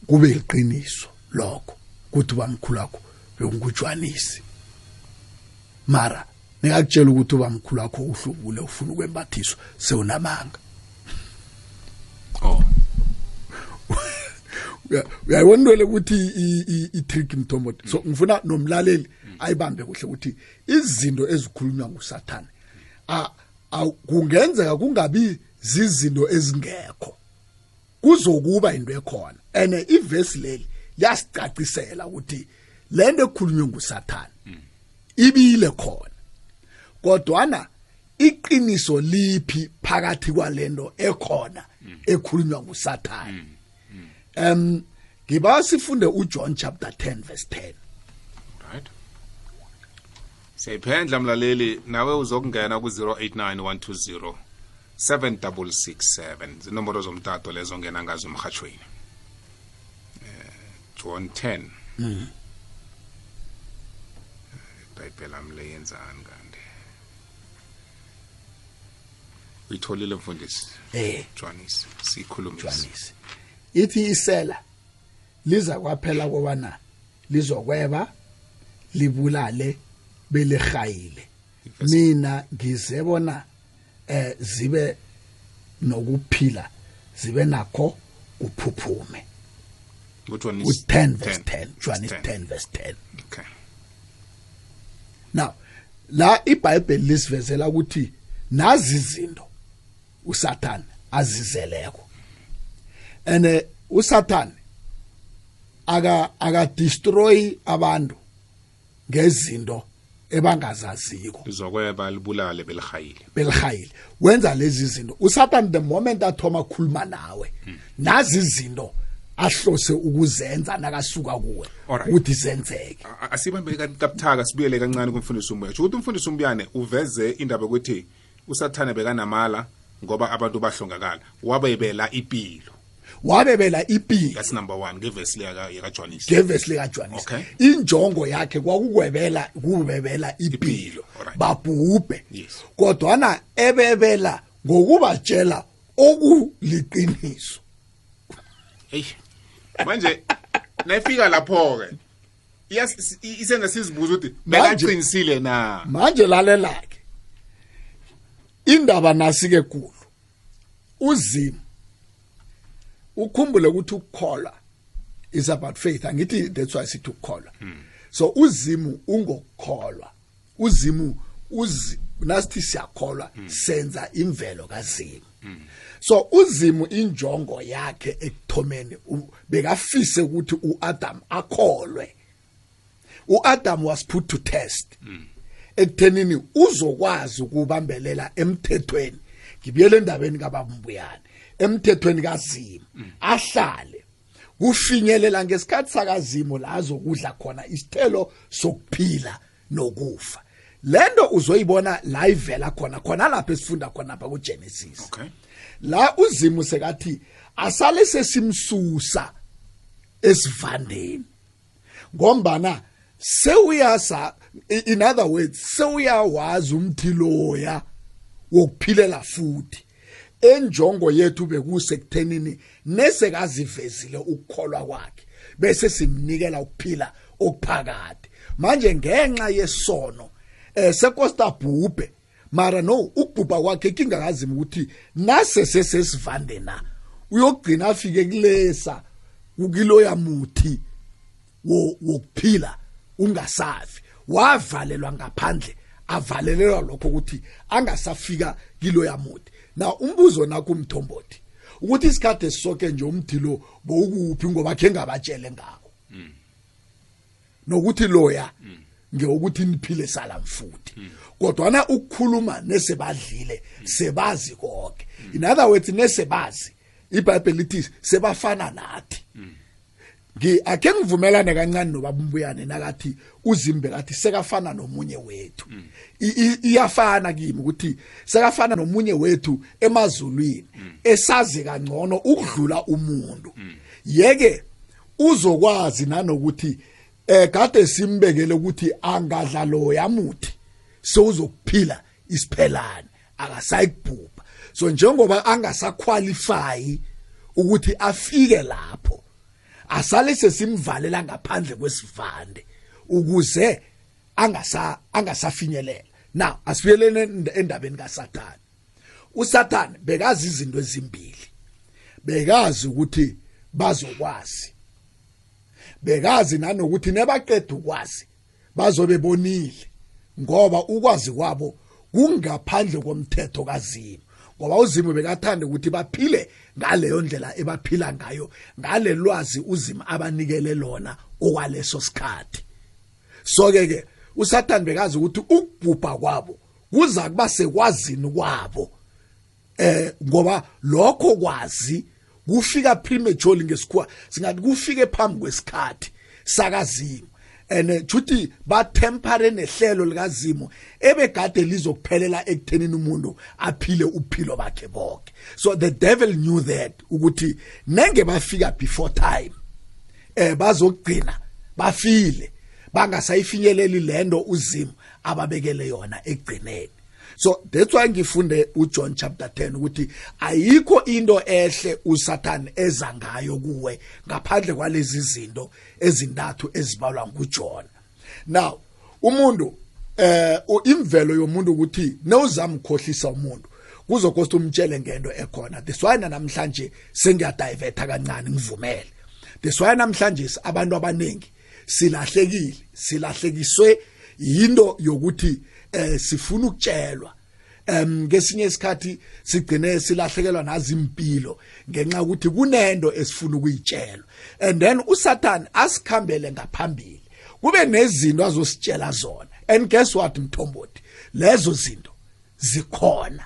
kube iqiniso lokho ukuthi uba mkhulu wakho bekungujwanisi. Mara ngiyakutshela ukuthi uba mkhulu wakho uhlubule ufuna ukwembathiswa sewunamanga. Oh. Uya- uyayibona into le ukuthi i-trick mthombothi. So ngifuna nomlaleli. Ayibambe kuhle ukuthi izinto ezikhulunywa ngusathane a- a- kungenzeka kungabi zizinto ezingekho. Kuzokuba into ekhona. And ivesi leli liyasicacisela ukuthi lento ekhulunywe ngusathane ibile khona. Kodwana iqiniso liphi phakathi kwalento ekhona ekhulunywa ngusathane? Um ngiba sifunde uJohn chapter 10 verse 10 right siyayiphendla mlaleli. Nawe uzokungena ku-089 7667 zinomboro zomtato lezo ngena ngazo emhatshweni eh John 10 Mm. ibhayibheli ami leyenzani kanti uyitholile mfundisi? Eh. Johannes sikhulumisa Johannes ithi isela liza kwaphela kobana lizokweba libulale belehayile mina ngizebona eh zibe nokuphila zibe nakho kuphuphume uJohannes u10 verse 10 Johannes 10 verse 10 okay. Now la iBhayibheli lisivezela ukuthi nazi izinto uSatan azizeleko. Ene uSatan aka aka destroy abantu ngezinto ebangazaziko. Lizokweba libulale belihayile belihayile wenza lezi zinto. uSatan the moment athoma ukukhuluma nawe nazi izinto ahlose ukuzenza nakasuka kuwe Alright. ukuthi zenzeke. A- a- asibambe kanti kabuthaka sibuyele kancane kumfundisi umbuya kusho ukuthi umfundisi umbuyane uveze indaba yokuthi usathane bekanamala ngoba abantu bahlongakala. Wabebela impilo wabebela ipilo that's number one ngevesi yakajohannes. Ngevesi likaJohannes. Okay. injongo yakhe kwakukwebela kubebela alright. babhubhe. Yes. kodwana ebebela ngokubatshela okuliqiniso. Eyi manje nayifika lapho-ke iyas- i- isenza sizibuza ukuthi bekaqinisile na? Manje lalelake. Indaba nasike kulo uzimo ukhumbule ukuthi ukukholwa is about faith. Angithi that's why sithi ukukholwa. So uzimu ungokukholwa. Uzimu uzi nasithi siyakholwa senza imvelo kazimu. So uzimu injongo yakhe ekuthomeni bekafise ukuthi uAdam akholwe. uAdam was put to test. Ekuthenini uzokwazi ukubambelela emthethweni. Ngibuyele endabeni kababumbuyane emthethweni kazimu ahlale kufinyelela ngesikhathi sakazimo la azokudla khona isithelo sokuphila nokufa. Lento uzoyibona la ivela khona khona lapho esifunda khona lapha kuGenesis. Okay. La uzimu sekathi asale sesimsusa esivandeni ngombana sewuyasa in other words sewuyawazi umthiloya wokuphilela futhi. Enjongo yethu bekusekuthenini nesekazivezile ukukholwa kwakhe bese simnikela ukuphila okuphakade. Manje ngenxa yesono eh sekosta bhubhe mara no ukubhubha kwakhe kingakazimi ukuthi nase sesesivande na. Uyogcina afike kulesa kukiloya muthi wo- wokuphila ungasafi. Wavalelwa ngaphandle avalelelwa lokho ukuthi angasafika kilo yamuthi na umbuzo nakho umthombothi ukuthi isikhathi esisoke nje umthi lo bowukuphi ngoba khe ngabatshele ngawo nokuthi loya ngeyokuthi niphile sala mfuthi. Kodwana ukukhuluma nesebadlile sebazi konke. In other words nesebazi iBhayibheli lithi sebafana nathi. ngi ake ngivumelane kancane nobaba umbuyane nakathi uzimbe kathi sekafana nomunye wethu. I- iyafana kimi ukuthi sekafana nomunye wethu emazulwini esazi kangcono ukudlula umuntu. Yeke uzokwazi nanokuthi eh kade simbekele ukuthi angadla lo yamuthi sewuzokuphila isiphelane akasayikubhubha. So njengoba angasaqualify ukuthi afike lapho asale sesimvalela ngaphandle kwesivande ukuze angasa angasafinyelela. Now asifiyelene endabeni kaSathane. uSathane bekazi izinto ezimbili. Bekazi ukuthi bazokwazi. Bekazi nanokuthi nebaqeda ukwazi bazobe bonile ngoba ukwazi kwabo kungaphandle komthetho kaZimo ngoba uZimo bekathanda ukuthi baphile ngaleyo ndlela ebaphila ngayo ngale lwazi uZimo abanikele lona okwaleso sikhathi. So ke uSathane bekazi ukuthi ukubhubha kwabo kuza kuba sekwazini kwabo eh ngoba lokho kwazi kufika prematurely ngesikhuwa singathi kufike phambi kwesikhathi sakazimo ene juthi bathempare nehlelo likazimo ebegade lizokuphelela ekuthenini umuntu aphile uphilo bakhe bonke so the devil knew that ukuthi nenge bafika before time eh bazogcina bafile bangasayifinyeleli lento uzimo ababekele yona ekugcineni. So that's why ngifunde uJohn chapter 10 ukuthi ayikho into ehle uSathane eza ngayo kuwe ngaphandle kwalezi zinto ezintathu ezibalwa nguJohn. Now umuntu eh imvelo yomuntu ukuthi newuzamkhohlisa umuntu kuzokosta umtshele ngento ekhona. That's why namhlanje sengiyadivetha kancane ngivumele. That's why namhlanje abantu abaningi silahlekile silahlekiswe yinto yokuthi eh sifuna ukutshelwa. Em ngesinye isikhathi sigcine silahlekelwa nazi impilo ngenxa ukuthi kunento esifuna ukuyitshelwa. And then uSatan asikhambele ngaphambili. Kube nezinto azositshela zona. And guess what mthombothi? Lezo zinto zikhona.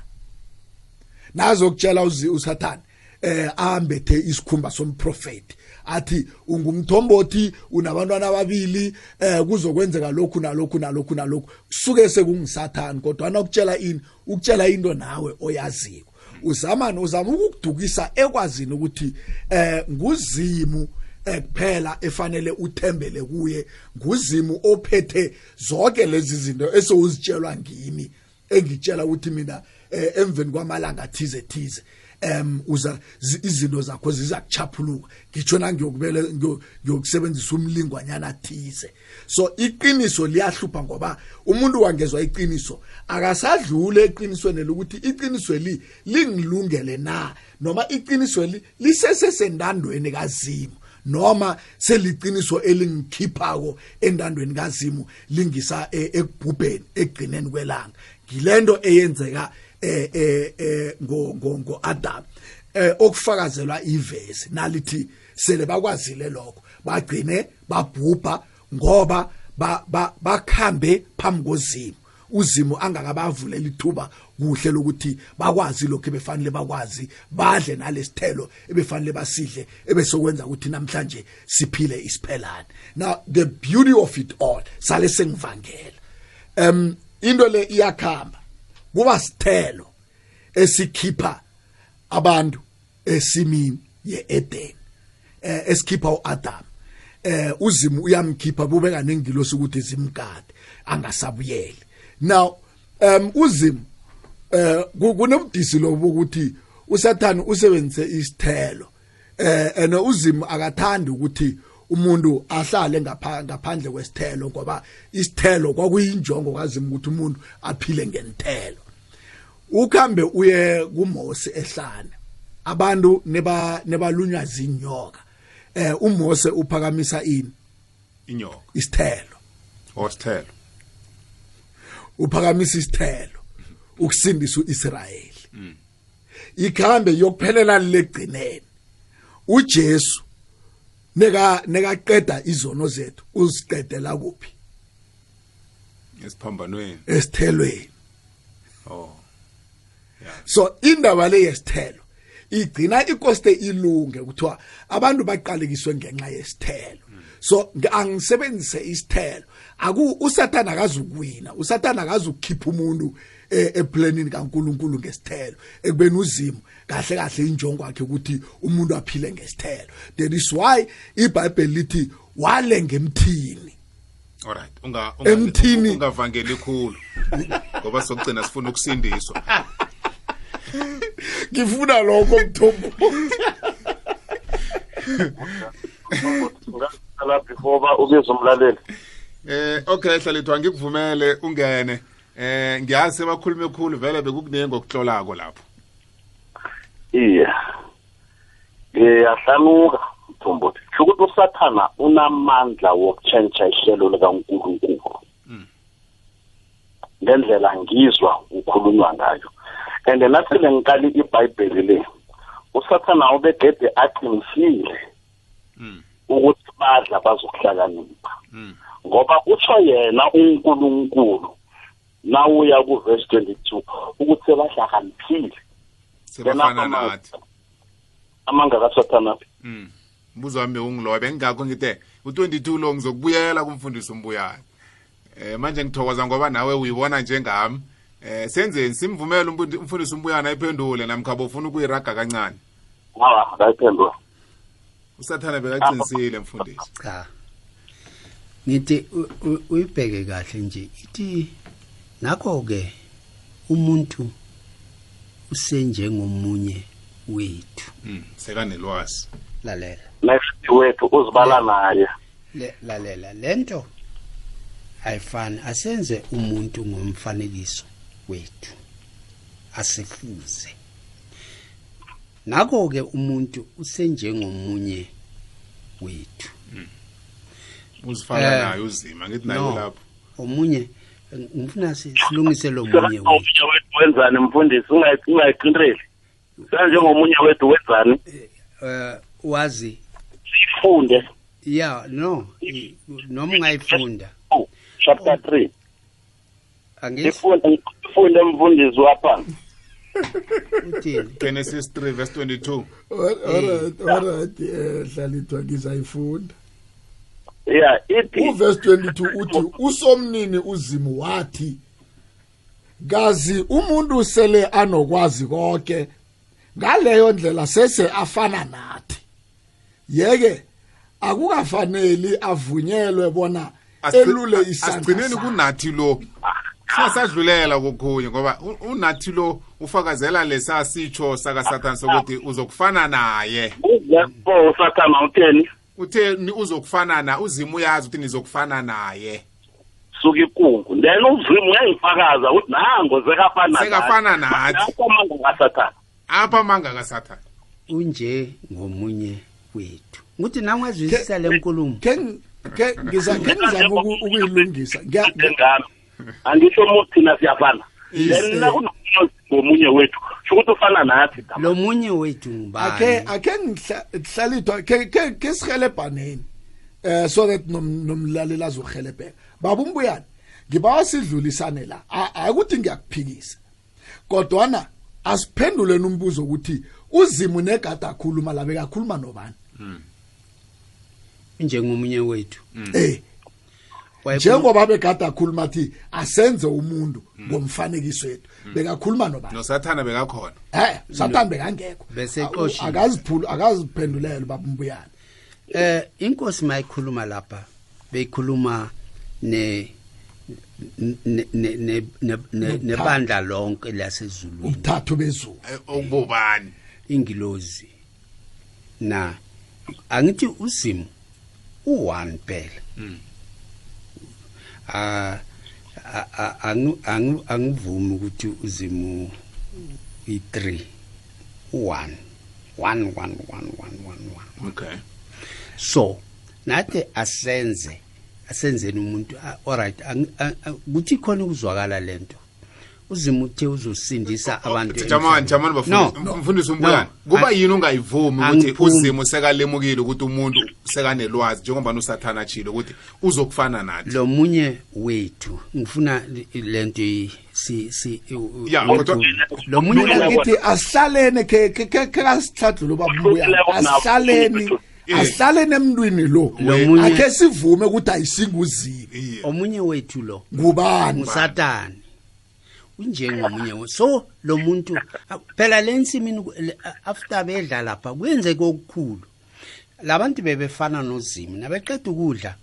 Nazo ukutshela uzi- uSathane eh ambethe isikhumba somprofeti. Athi ungumthombothi unabantwana ababili eh kuzokwenzeka lokhu nalokhu nalokhu nalokhu. Suke sekungisathani kodwa ukutshela ini ukutshela into nawe oyaziko. Uzama uzama ukukudukisa ekwazini ukuthi eh nguzimu eh, kuphela efanele uthembele kuye nguzimu ophethe zonke lezi zinto esowuzitshelwa ngimi engitshela ukuthi mina eh, emveni kwamalanga thize thize. Em uza zi- izinto zakho ziza kuchaphuluka ngitsho na ngiyokubele ngiyo- ngiyokusebenzisa umlingwanyana thize. So iqiniso liyahlupha ngoba umuntu wangezwa iqiniso akasadlule eqinisweni lokuthi iqiniso li lingilungele na noma iqiniso li lisesesendandweni kazimo noma seliqiniso elingikhiphako endandweni kazimu lingisa e- ekubhubheni ekugcineni kwelanga. Ngilento eyenzeka eh eh eh ngo ngo ngo Adam. Eh okufakazelwa ivesi nalithi sele bakwazile lokho. Bagcine babhubha ngoba ba- ba- bakhambe phambi kozimo uzimo angakabavulela ithuba kuhle lokuthi bakwazi lokho ebefanele bakwazi badle nalesithelo ebefanele basidle ebesokwenza ukuthi namhlanje siphile isiphelane. Now the beauty of it all sale sengivangela. Em into le iyakhamba. Kuba sithelo esikhipha abantu esimini yeEden eh esikhipha uAdam. Eh uzimu uyamkhipha kubeka nengilosi ukuthi zimgade angasabuyeli. Now um uzimu eh ku- kunobudisi lobo ukuthi usathane usebenzise isithelo. Eh ene uzimu akathandi ukuthi umuntu ahlale ngapha- ngaphandle kwesithelo ngoba isithelo kwakuyinjongo kazimu ukuthi umuntu aphile ngenthelo ukhambe uye kuMose ehlane abantu neba nebalunywa zinyoka. Eh uMose uphakamisa ini? Inyoka. Isithelo. Osithelo. Uphakamisa isithelo ukusindisa uIsrayeli. Ikhambe yokuphelela legcineni. uJesu neka nekaqeda izono zethu uziqedela kuphi? Esiphambanweni. Esithelweni. Oh. So indaba le yesithelo igcina ikoste ilunge kuthiwa abantu baqalekiswe ngenxa yesithelo. So angisebenzise isithelo. Aku usathana akazukuwina usathana akazukukhipha umuntu eh, eplanini kaNkuluNkulu ngesithelo ekubeni uzimo kahle kahle injongo yakhe ukuthi umuntu aphile ngesithelo. That is why iBhayibheli lithi wale ngemthini. Alright unga unga- Emthini. ungavangeli khulu ngoba sokugcina sifuna ukusindiswa. ngifuna lokho mthombo ngaqala before ba ubiza umlaleli. Eh okay hlalithwa ngikuvumele ungene. Eh ngiyazi sebakhulume khulu vele bekukuningi ngokuhlolako lapho. Iya ngiyahlanuka mthombothi. Kusho ukuthi usathana unamandla wokutshentsha ihlelo likankulunkulu. Ngendlela ngizwa kukhulunywa ngayo. And nathi lenkali ibhayibheli le usathana ubegede aqinisile ukuthi badla bazokuhlakanipha ngoba utsho yena unkulunkulu nawuya kuverse 22 ukuthi sebahlakaniphile sebafana nathi amanga kasathana Mm. Umbuzo wami ungilobe ngakho ngithi u22 lo ngizokubuyela kumfundisi umbuyane. Eh manje ngithokoza ngoba nawe uyibona njengami. Eh senzeni simvumele umfundi- umfundisi umbuyane ayiphendule namkhabo ufuna ukuyiraga kancane. hawa akayiphendula Usathana bekaqinisile mfundisi. cha ngithi uyibheke kahle nje ithi nakho ke umuntu usenjengomunye wethu Mm, sekanelwazi. lalela next wethu uzibala naye Le- lalela lento ayifani asenze umuntu ngomfanekiso wethu asifuze. Nako ke umuntu usenjengomunye wethu. Uzifana Eh, naye uzima ngithi naye lapho. omunye ngifuna si- silungise lo munye wethu. omunye wethu wenzani mfundisi? Ungayi- ungayiqintreli senjengomunye wethu wenzani? Eh wazi. Sifunde ya no noma ungayifunda. Chapter 3 sifunde mfundisi wapha. Genesis 3 verse 22. alright alright eh. hlalithwa ngizayifunda. Yeah ithi uverse 22 uthi usomnini uzimu wathi kazi umuntu sele anokwazi konke ngaleyo ndlela sese afana nathi. Yeke akukafaneli avunyelwe bona elule isandla Asigcineni kunathi lo. Sasadlulela kokhunye ngoba u- unathi lo ufakazela lesa sitsho saka Satan sokuthi uzokufana naye. uzepho usathana utheni Uthe ni uzokufana na uzima uyazi ukuthi nizokufana naye. suka ikungu then uzimu uyayifakaza ukuthi nango zekafana Sekafana nathi. amanga kasathana Apha manga kaSatan. unje ngomunye wethu nguthi nangazwisisa le nkulumo ke ng- ke ngiza ke ngizama uku- ukuyilungisa Ngiya- ngami angisho thina siyafana then nakunomunye ngomunye wethu. Sho ukuthi ufana nathi lo munye wethu ngubani? Ake ngihlalithwa ke ke sihelebhaneni eh so that nom- nomlaleli azohelebheka. Baba umbuyane ngibawa sidlulisane la. Akuthi ngiyakuphikisa. Kodwana asiphenduleni umbuzo ukuthi uzimu negada akhuluma la bekakhuluma nobani? Njengomunye wethu. Eh njengoba begada akhuluma athi asenze umuntu ngomfanekiso wethu bekakhuluma nobani? Nosathana bekakhona. Eh satani bekangekho. Akaziphulu akaziphendulele baba umbuyane. Eh inkosi mayikhuluma lapha beyikhuluma ne ne ne ne- ne- ne- nebandla lonke lasezulwini. Ubuthathu bezulu. Eh, okubobani ingilozi. Na angithi uzimo u1 phela ah a- a- angu- angu- angivumi ukuthi uzimo i3 u1 1 1 1 1 1 okay. So nathi asenze asenzeni umuntu alright kuthi khona ukuzwakala lento? Uzima uthe uzosindisa abantu jamani jamani No. bafundisi mfundisi umbuyane No. kuba An- yini ungayivumi ukuthi Angiphumi. uzimo sekalemukile ukuthi umuntu sekanelwazi njengoba usathana chilo ukuthi uzokufana nathi lo munye wethu ngifuna li- lento i- si si u- u- Ya, wethu. kodwa- lo munye mina wethu- ngithi asihlalene ke ke ke ke kasihladlule babuyana asihlaleni Eh. asihlaleni emntwini lo Lo munye- akhe sivume ukuthi ayisinguzini Iye. omunye wethu lo ngubani ngusatani unjengomunye we- so lo muntu phela le- nsimini after bedla lapha kwenzeke okukhulu labantu bebefana nozimu nabeqeda ukudla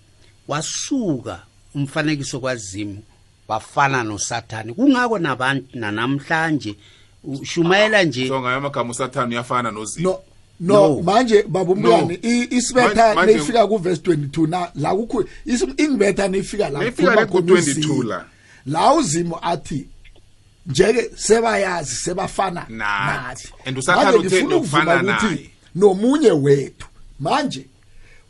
wasuka umfanekiso kwazimu bafana nosathane kungako nabantu nanamhlanje ushumayela nje so ngayo amagama usathane uyafana nozimu no no No. manje babumbuyani No. isibetha neyifika ku verse 22 na la kukho ingibetha nefika la Nayifika ku- 22 la. la uzimo athi njeke sebayazi sebafana Nathi. And uSathane Manje uthe ukuthi naye. nomunye wethu. Manje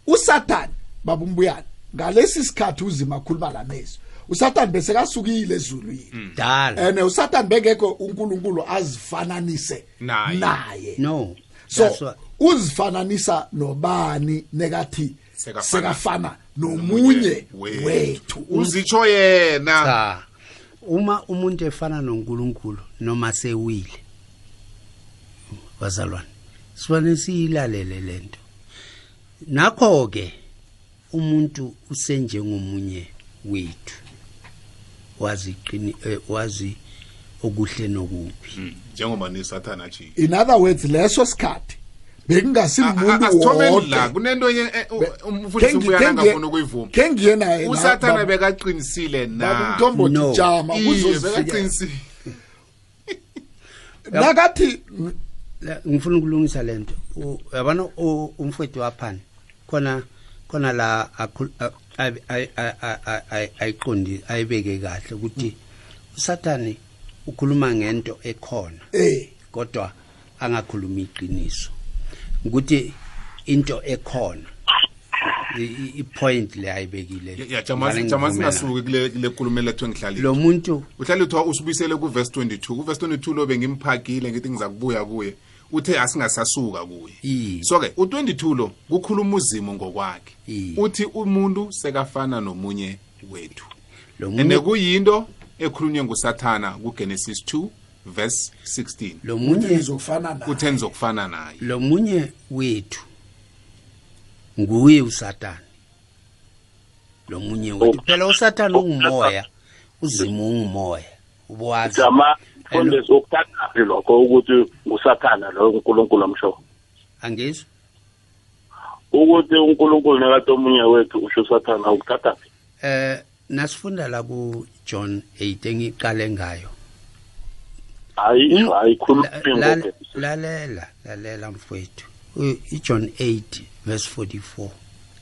usathane babumbuyani ngalesi sikhathi uzima akhuluma lamezwi usathane bese kasukile ezulwini. Dala. And usathane bengekho uNkulunkulu azifananise Naye. no. So uzifananisa nobani nekathi Sekafana. nomunye wethu. uzitsho yena. Uma umuntu efana noNkulunkulu noma sewile bazalwane sibane siyilalele lento nakho ke umuntu usenjengomunye wethu wazi qini eh, wazi okuhle nokubi Mm, njengoba nisathana chilo in other words leso sikhathi bekungasimuntu wodwa kunento eh, umfundisi ubuyana ngafuna ukuyivuma. kengiye naye usathana bekaqinisile na? Umthombo tjama uzozekaqinisile nakathi ngifuna ukulungisa lento yabona umfowethu waphani? Khona khona la ayiqondi ayibeke kahle ukuthi usathane ukhuluma ngento ekhona. Eh. Kodwa angakhulumi iqiniso. Ukuthi into ekhona i- i- i-point le ayibekile. Ya jamani Ngale jamani ngivumela. singasuki kule kule nkulumo lethu engihlalile lo muntu uhlali uthiwa usibuyisele kuverse 22 kuverse 22 lo bengimphakile ngithi ngiza kubuya kuye. Uthe asingasasuka kuye. Iye. so ke u22 lo kukhuluma uzimo ngokwakhe. Iye. uthi umuntu sekafana nomunye wethu. Lo ende munye kuyinto ekhulunywe ngusathana kugenesis 2 verse 16 lo munye ngizofana naye. Uthe nizokufana naye. Lo munye wethu nguye uSathane. Lo munye wethu. Phela uSathane ungumoya. Uzimo ungumoya ubuwazi. Jama mfundisi ukuthathaphi lokho ukuthi ngusathana lo unkulunkulu omsho angizwa ukuthi unkulunkulu nekade omunye wethu usho usathana ukuthathaphi eh nasifunda la ku John 8 engiqale ngayo. Hayi Um, ayikhulumi lalela lalela mfowethu. iJohn 8 verse 44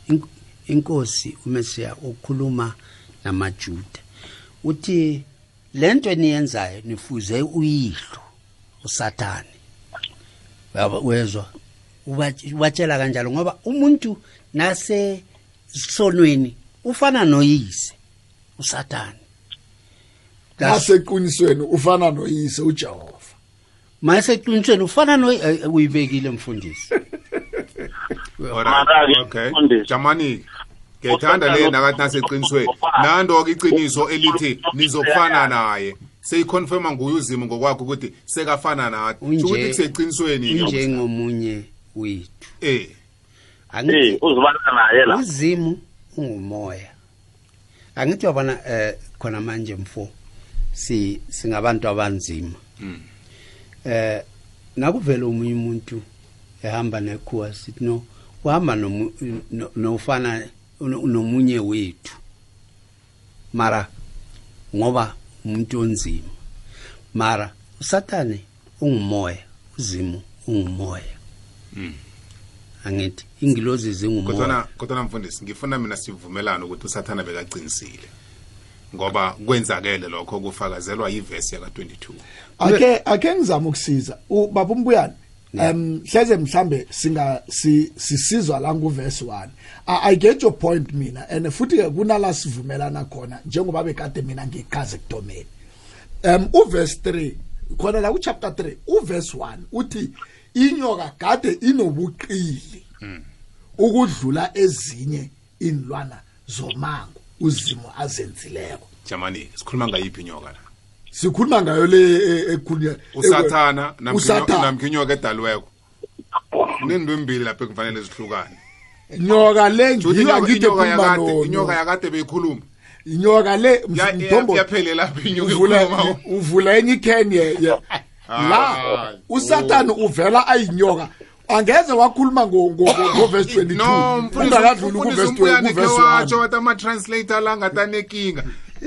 Ink- inkosi uMesiya ukhuluma namaJuda. Uthi lento eniyenzayo nifuze uyihlo uSathane. Uba- ubatshela kanjalo ngoba umuntu nase sonweni ufana noyise uSathane. Naseqinisweni ufana noyise uJehova. Mayeseqinisweni ufana no eh, uyibekile mfundisi. Okay. jamani ngiyethanda le nakathi naseqinisweni nando-ke iqiniso elithi nizokufana naye. Seyikhonfirma nguye uzimo ngokwakho ukuthi sekafana nathi. Ukuthi kuseqinisweni unjengomunye wethu. Eh. Eh angithi uzibala naye la. uzimu ungumoya. Angithi wabona eh khona manje mfo. Si singabantu abanzima. Eh nakuvela umunye umuntu ehamba nekhuwa sithi no uhamba nofana no- nomunye wethu. Mara ngoba umuntu onzima. Mara usathane ungumoya uzimu ungumoya. Angithi ingilozi zingumoya kodwana kodwana mfundisi ngifuna mina sivumelane ukuthi usathana bekaqinisile. Ngoba kwenzakele lokho kufakazelwa yivesi yaka-22 ake ake ngizama ukusiza. Ubaba umbuyane um hleze mhlambe singa si- sisizwa la nguverse 1 I, get your point mina and futhi ke kunala sivumelana khona njengoba bekade mina ngichaze ekuthomeni. Um uverse 3 khona la kuchapter 3 uverse 1 uthi inyoka kade inobuqili ukudlula ezinye inlwana zomango. Uzimo azenzileko. Jamani sikhuluma ngayiphi inyoka la? Sikhuluma ngayo le e- ekhulunywa usathana namkha usathana. namkha inyoka edaliweko kunento embili lapho ekufanele zihlukane. Nyoka le Juthi ngiyo inyoka- angithi inyoka ekhuluma yakade no- inyoka no- yakade beyikhuluma. Inyoka le Ya- ya- mthombo yaphele lapho inyoka uvula ekhuluma. uvula enye ikheni ye- ye- la Ah, usathane uvela ayinyoka. Angeze wakhuluma ngo- ngo- ngo- ngovesi 22 no mfundisi ungadluli umfundisi kuvesi umbuyane khe 1 watsho wathi ama-translator la ngatanenkinga.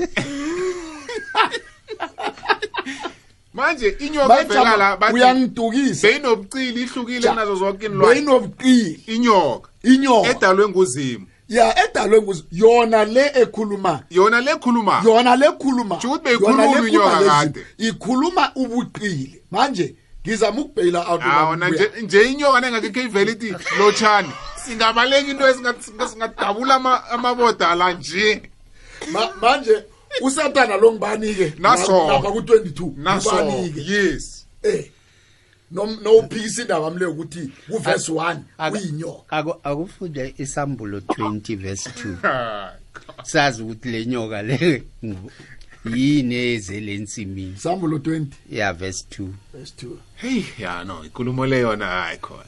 Manje inyoka evela la bathi uyangitukisa beyinobucili ihlukile Ja. kunazo zonke inlwane beyinobuqili inyoka. Inyoka. Edalwe nguzimo ya edalwe nguzi yona le ekhuluma. Yona le khuluma yona lekhuluma Kusho ukuthi beyikhuluma yona le inyoka khuluma kade. lezi- ikhuluma ubuqili manje ngizama ukubheyila out awona nje nje inyoka nengakekho ivele ithi lotshani singabaleka into esinga- singadabula ama- amaboda la nje. Ma- manje usathana lo ngibani-ke? Naso. lapha ku-22 naso. ngibani-ke? Yes. Eh nowuphikisa indaba mle ukuthi kuvesi 1 Aka- uyinyoka Aku- akufunde isambulo 20 verse 2 Ah, sazi ukuthi le nyoka le yini ezele ensimini sambulo 20 ya verse 2 verse 2 hey ya no inkulumo le yona hayi khona.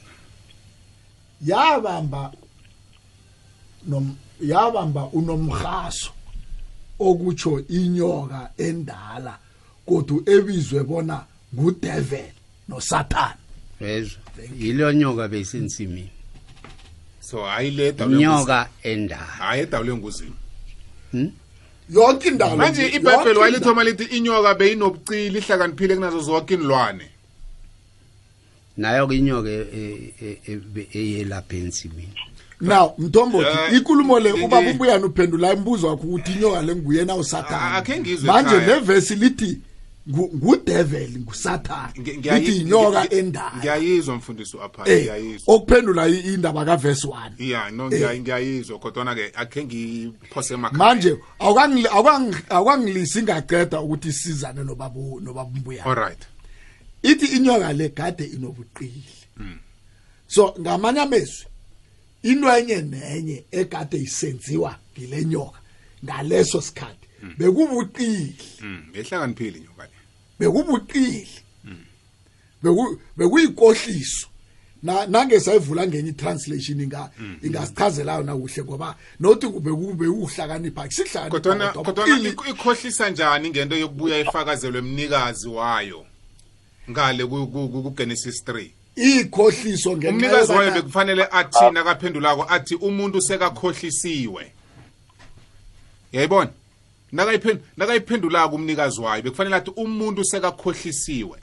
Yabamba nom yabamba unomhaso okutsho inyoka endala kodwa ebizwe bona ngudevil noSatan bezwa yilo nyoka beyisensimini so hayi le nyoka endala. Hayi edalwe nguzimo yonke indalo manje yonke ibhayibheli indalo. wayilithoma lithi inyoka beyinobucili ihlakaniphile kunazo zonke inlwane nayo ke inyoka e- e- e- e- eyelapha ensimini now mthombothi Eh, ikulumo le ngi- ubaba ubuyana uphendula imibuzo wakho ukuthi inyoka le nguyena A- uSatan akhe ngizwe manje ekhaya. nevesi lithi ngu- ngudevil nguSatan Ngi- ngiyayi- lithi inyoka endala. ngiyayizwa mfundisi apha eh ngiyayizwa. okuphendula indaba kaverse 1 ya no Eh. ngiya- ngiyayizwa kodwana ke akhe ngiphose emakhaya. Manje awukangi- awukangi- awukangilisi ngaqeda ukuthi sizane nobabu nobabumbuyana alright ithi inyoka le gade inobuqili. So ngamanye amezwi into enye nenye egade isenziwa ngile nyoka ngaleso sikhathi. Bekubuqili. Mm, behlakaniphile inyoka le bekubuqili. Beku bekuyikohliso. Na nangesayivula ngenye translation inga ingasichazelayo na kuhle ngoba nothi bekube uhlakanipha kodwana kusihlakanipha kodwana ik- ikhohlisa njani ngento yokubuya ifakazelwe emnikazi wayo? Ngale ku- kugenesis 3 ikhohliso ngenxa umnikazi wayo bekufanele athi nakaphendulako athi umuntu sekakhohlisiwe. Yayibona? Nakayiphendulako umnikazi wayo bekufanele athi umuntu sekakhohlisiwe.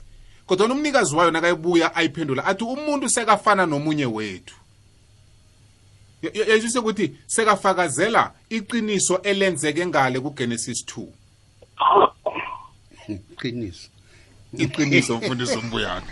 Kodwa umnikazi wayo nakayibuya ayiphendula athi umuntu sekafana nomunye wethu. Ya- ya- yazise ukuthi sekafakazela iqiniso elenzeke ngale kugenesis 2 qiniso iqiniso mfundisi umbuyane.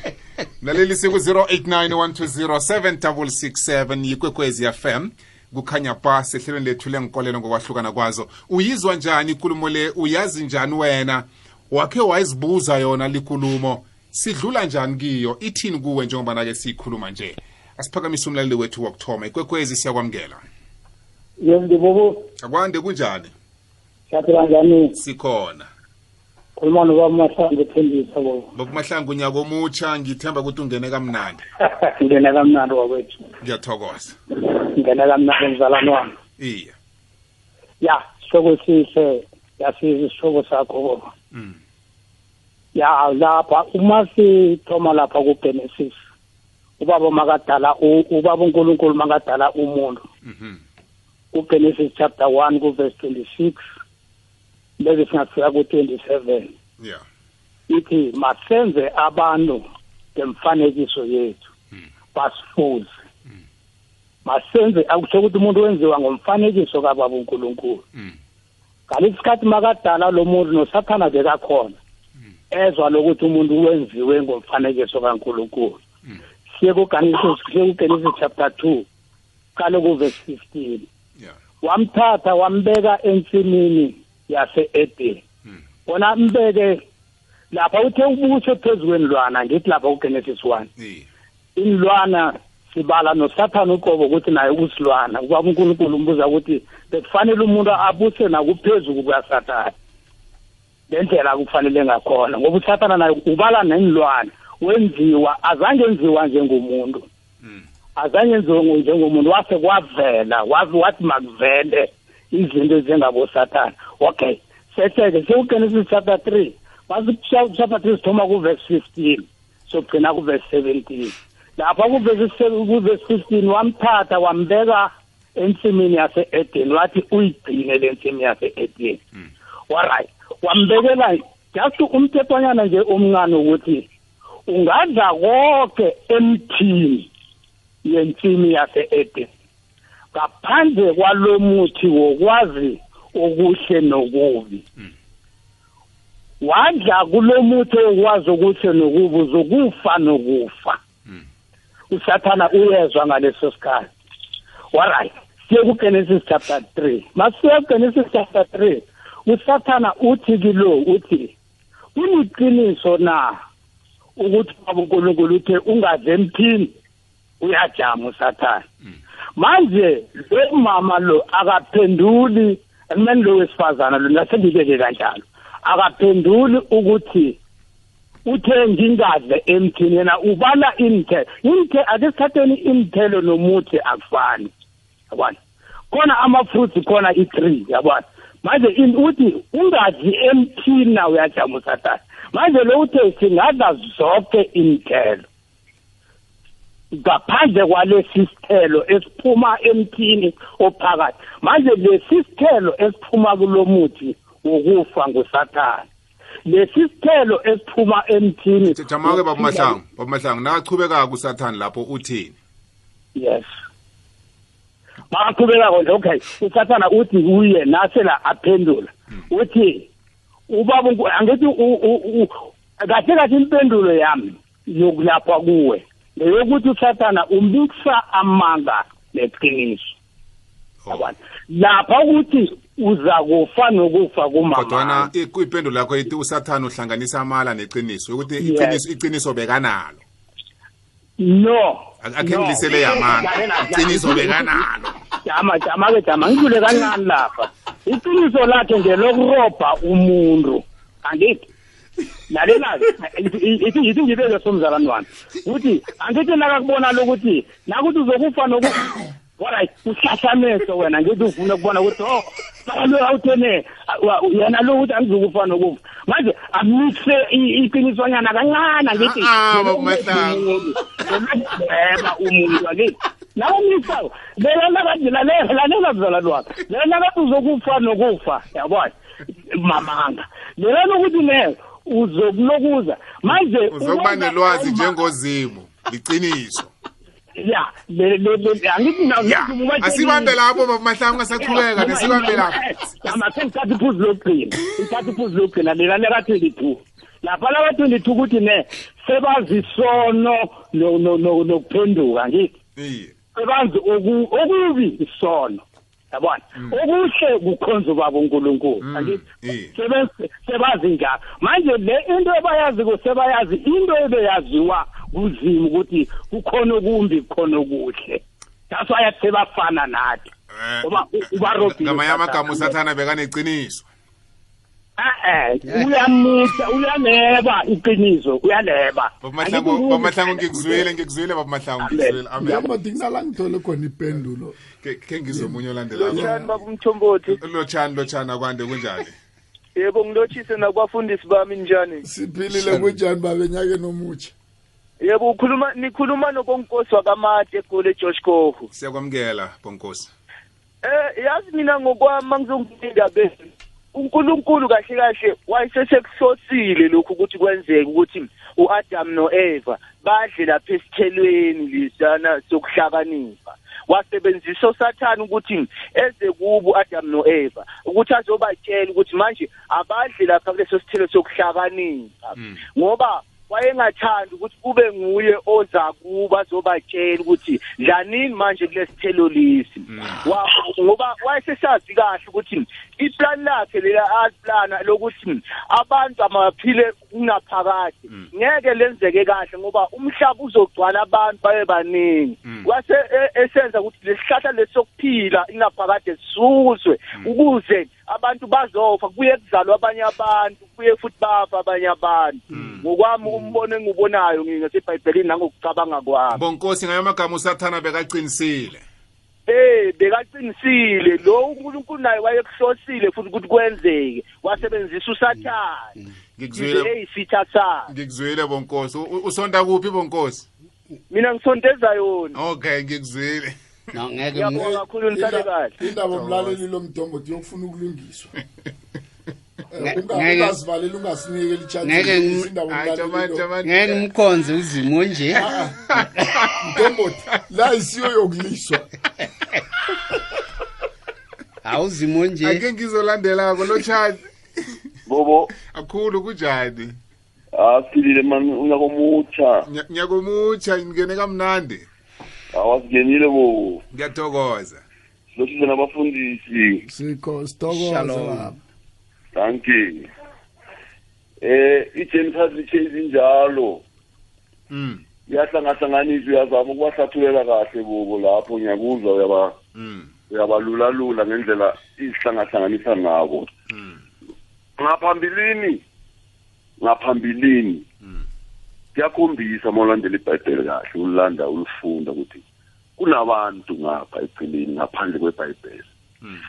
Mlaleli siku-089 yikwekwezi fm kukhanya pa sehlelweni lethu lenkolelo ngokwahlukana kwazo. Uyizwa njani ikulumo le? Uyazi njani wena? Wakhe wayizibuza yona likulumo sidlula njani kiyo? Ithini kuwe njengoba nake siyikhuluma nje? Asiphakamise umlaleli wethu wokuthoma. Ikwekwezi siyakwamukela. Yembi bobo akwande kunjani? Siyaphila njani? Sikhona. Khuluma noba mahlangu ethembisa bobo bokumahlangu unyaka omutsha ngithemba ukuthi ungene kamnandi. Ngena kamnandi wakwethu. Ngiyathokoza. Ngena kamnandi mzalwane wami. Iya. Ya sihloko sihle yasiza isihloko sakho boba Mm. ya lapha uma sithoma lapha kugenesis ubaba makadala ubaba unkulunkulu makadala umuntu. Mhm. kugenesis chapter 1 kuverse 26 bese singafika ku-27 yeah. Ithi masenze abantu ngemfanekiso yethu basifuze. Masenze akusho ukuthi umuntu wenziwa ngomfanekiso kababa uNkulunkulu. Mm. ngalesi sikhathi makadala lo muntu nosathana bekakhona ezwa lokuthi umuntu wenziwe ngomfanekiso kaNkulunkulu. Siye kuGenesis siye kuGenesis chapter 2 kale kuverse 15 yeah. Wamthatha wambeka ensimini yase-Eden. Wona mbeke lapha uthe ubuse phezu kwenilwana ngithi lapha kugenesis one. Inilwana sibala nosathane uqobo ukuthi naye usilwana. Kuba unkulunkulu umbuza ukuthi bekufanele umuntu abuse nakuphezulu kukasathane? Ngendlela kufanele ngakhona ngoba usathana naye ubala nenilwana wenziwa azange enziwa njengomuntu. Azange enziwe ngo- njengomuntu wase kwavela wathi makuvele. Izinto ezingabosathana okay setheke sekugenesis chapter three chapter three sithoma kuverse fifteen sogcina kuverse seventeen. Lapha kuverse fifteen wamthatha wambeka ensimini yase-edeni wathi uyigcine le nsimi yase-edeni alright wambekela just umthethwanyana nje omncane ukuthi ungadla konke emthini yensimi yase-edeni ngaphandle kwalomuthi wokwazi okuhle nokubi. Wadla kulomuthi wokwazi okuhle nokubi uzokufa nokufa. Usathana uyezwa ngaleso sikhathi. Alright siye kugenesis chapter 3 masiye kugenesis chapter 3 usathana uthi kilo uthi kuliqiniso na ukuthi baba uNkulunkulu uthe ungadle emthini? Uyajama usathana. Manje lo mama lo akaphenduli akumele lo wesifazana lo nasengibeke kanjalo. Akaphenduli ukuthi uthe ngingadle emthini yena ubala imthelo imthe ake sithatheni imthelo nomuthi akufani yabona? Khona ama-fruits khona i-tree yabona? Manje uthi ungadli emthini na? Uyajama usathana manje lo uthe singadla zonke imthelo ngaphandle kwalesi sithelo esiphuma emthini ophakathi. Manje lesi sithelo esiphuma kulomuthi wokufa ngusathana lesi sithelo esiphuma emthini jama-ke baba mahlangu. Baba mahlangu nakachubeka kusathane lapho uthini? Yes. Makaqhubeka nje okay. Usathana uthi kuye nasela aphendula. Uthi ubaba angithi kahle kahle impendulo yami yokulapha kuwe. Ngeyokuthi usathana umbikisa amanga neqiniso. Yabona? Lapha ukuthi uza kufa nokufa kodwana kumama i- impendulo yakho ithi usathane uhlanganisa amala neqiniso. Ukuthi iqiniso iqiniso bekanalo. No. Ak- akhe ngilisele yamanga. Iqiniso bekanalo. Jama jama ke jama. Ngidlule kancane lapha. Iqiniso lakhe ngelokurobha umuntu. Angithi lalela ithi ithi ngibeke somzalwane wami ukuthi angithi nakakubona lokuthi nakuthi uzokufa noku alright uhlahlameso wena. Ngithi ufuna ukubona ukuthi oh lo awuthene yena lo ukuthi angizukufa nokufa. Manje amise iqinisonyana kancane ngithi Ah, ah, Baba Mahlangu. eba umuntu akithi nawe misawo lela nakathi lalela lalela mzalwane wami lela nakathi uzokufa nokufa yabona mamanga. Lela nokuthi ne uzokulokuza. Manje uzokuba ukwenza nelwazi uma- njengozimu liqiniso ya le- le- le- angithi na- ya ngithi kubatshela- asibambe lapho baba mahlangu asaqhubeka nesibambe lapho. Amase ngithatha iphuzu lokugcina ngithatha iphuzu lokugcina lela leka-twenty two. Lapha laka-twenty two ukuthi ne sebazi isono no- no- no- nokuphenduka ngithi iye. Sebazi oku- okubi isono. Yabona? Okuhle kukhonza ubaba unkulunkulu. Mm, angithi iye. Sebe- sebazi njalo. Manje le into ebayaziko sebayazi into ebeyaziwa kuzimu ukuthi kukhona okumbi kukhona okuhle. That's why athi sebafana nathi. Eh, Ngoba u- ubarobhile ngamanye amagama uSathane. usathana bekaneqiniso eh uyamisa uyaneba iqiniso uyaneba. Baba mahlangu baba mahlangu ngikuzwile ngikuzwile baba mahlangu ngikuzwile. Amen. Yamadingina la ngithole khona ipendulo. Ke- khe ngizwe omunye olandelayo. Lotshani baba umthombothi lotshani lotshani akwande kunjani? Yebo ngilotshise nakubafundisi bami njani? Siphilile kunjani babe enyakeni omutsha? Yebo ukhuluma nikhuluma nobonkosi wakamate egoli ejosh kohu siyakwamukela bonkosi. Eh yazi mina ngokwami mangizongindabeni uNkulunkulu kahle kahle wayesesekuhlosile lokhu ukuthi kwenzeke ukuthi uAdam noEva badle lapha esithelweni lisana sokuhlakanipha. Wasebenzisa usathane ukuthi eze kubo uAdam noEva ukuthi azobatshela ukuthi manje abadle lapha kuleso sithelo sokuhlakanipha. Ngoba wayengathandi ukuthi kube nguye oza kuba azobatshela ukuthi dlanini manje kulesithelo lesi. Wa- ngoba wayesesazi kahle ukuthi iplan lakhe lela aplana lokuthi abantu amaphile kunaphakade ngeke lenzeke kahle ngoba umhlaba uzogcwala abantu babe baningi. Wase e- esenza ukuthi lesihlahla lesokuphila inaphakade sisuswe ukuze abantu bazofa kubuye kuzalwa abanye abantu kubuye futhi bafa abanye abantu. Ngokwami umbono engiwubonayo ngingasebhayibhelini nangokucabanga kwami. Bonkosi ngayo amagama usathana bekaqinisile. Eh bekaqinisile. Lo uNkulunkulu naye wayekuhlosile futhi ukuthi kwenzeke. Wasebenzisa usathane. Ngikuzwile eyisitha sakhe ngikuzwile bonkosi. U- u- usonda kuphi bonkosi? Mina ngisondeza yona. Okay ngikuzwile. No ngeke ngiyabonga ngi- kakhulu nisale kahle. indaba umlaleli lomdombothi yokufuna ukulungiswa. Eh, Nge- unga- ngeke- ungasivalela ungasinikeli Ngeke ngim- Hayi, jamani, jamani. ngeke ngimkhonze uzimo nje. Mdombothi la isiyo yokuliswa. Awuzimo nje. Ake ngizolandelako lotshani bobo. Akhulu kunjani? Asilile mani unakomutsha Nya- nyakomutsha ngene kamnandi. Awasingenile bo ngiyathokoza. Silohlile nabafundisi. Sikho Shalom. baba danke eh igenesis lithe izinjalo mm iyahlangahlanganiswa uyazama ukubahlathululela kahle bobo lapho ngiyakuzwa uyaba mm uyabalulalula ngendlela izihlangahlanganisa ngabo. Mm ngaphambilini? Ngaphambilini. Kuyakhombisa uma ulandela ibhayibheli kahle ulanda ulifunda ukuthi kunabantu ngapha eceleni ngaphandle kwebhayibheli.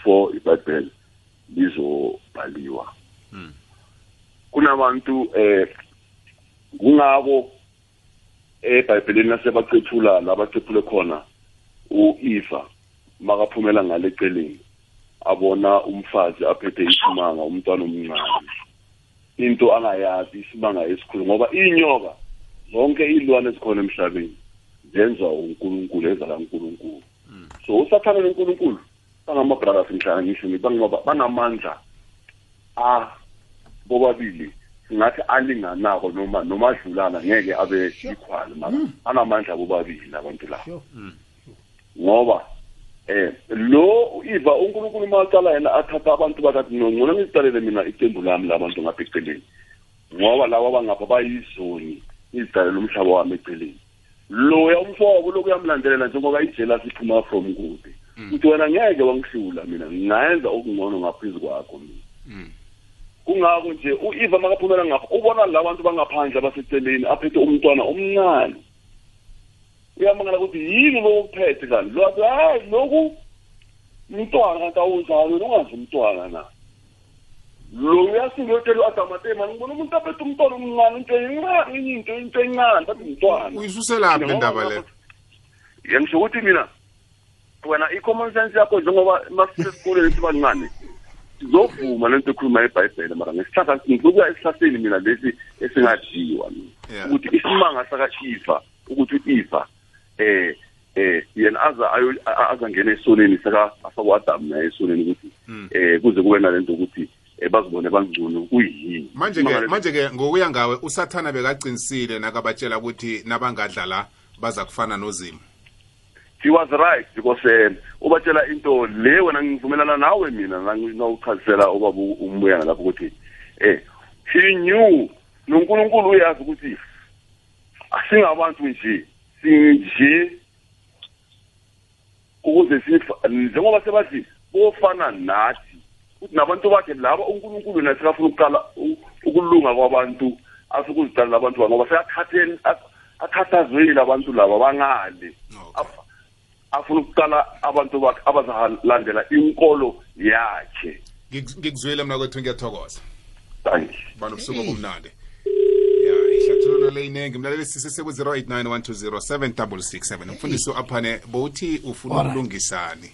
For ibhayibheli lizobhaliwa. Mm. kunabantu eh kungabo ebhayibhelini nasebacethula labacephule khona uIva makaphumela ngale celeni abona umfazi aphethe isimanga umntwana omncane. Into angayazi isimanga esikhulu ngoba inyoka zonke izilwane ezikhona emhlabeni zenza uNkulunkulu ezala uNkulunkulu. So usathana noNkulunkulu bangamabrothers ngihlala ngisho ngithi bangaba- banamandla a bobabili singathi alinganako noma noma adlulana ngeke abe equal mara anamandla bobabili abantu labo ngoba eh lo iva uNkulunkulu maqala yena athatha abantu bakathi no ngcono ngizicalele mina iqembu lami labantu ngapha eceleni ngoba laba bangapha bayizoni izidalela umhlaba wami eceleni. Loya umfobo lokuyamlandelela njengoba ijela siphuma from kude. Uthi wena ngeke wangihlula mina ngingayenza okungcono ngaphezu kwakho mina. Kungako nje uIva makaphumela ngapha ubona labantu bangaphandle abaseceleni aphethe umntwana omncane. Uyamangala ukuthi yini lokuphethe kanti lwathi hayi loku umntwana kanti awunjalo ungazi umntwana na? Lo uyasingiyotshela u-adam atema ngibona umuntu aphethe umntwana omncane into enye into into encane bathi umntwana. Uyisuselaphi le ndaba le yangisho ukuthi mina wena i-common sense yakho njengoba masisesikoleni sibancane sizovuma lento ekhuluma ebhayibhele mara ngesihlahla ngikuya esihlahleni mina lesi esingadliwa. Mina ukuthi isimanga saka-iva ukuthi u-iva eh eh yena aza ayo- a- azangena esoneni saka asakwa-adam naye esoneni ukuthi eh kuze kube nalento ukuthi eh bazibone bangcono kuyini? Manje ke manje ke ngokuya ngawe usathana bekaqinisile nakabatshela ukuthi nabangadlala baza kufana nozimo he was right because um ubatshela into le wena ngivumelana nawe mina nawuchazisela ubaba umbuyana lapho ukuthi eh he knew nonkulunkulu uyazi ukuthi asingabantu nje. Sinje ukuze sifa njengoba sebathi bofana nathi ukuthi nabantu bakhe laba unkulunkulu naye sekafuna ukuqala ukulunga kwabantu asukuziqalela abantu ngoba akhathazekile abantu laba bangale. Af- afuna ukuqala abantu bakhe abazalandela inkolo yakhe. Ngik- ngikuzwile mna kwethu ngiyathokoza. Thank you banobusuku obumnandi. Ihlathululo leyinengi mlaleli sisese ku-089 120 7667 mfundisi aphane bowuthi ufuna Alright. ukulungisani?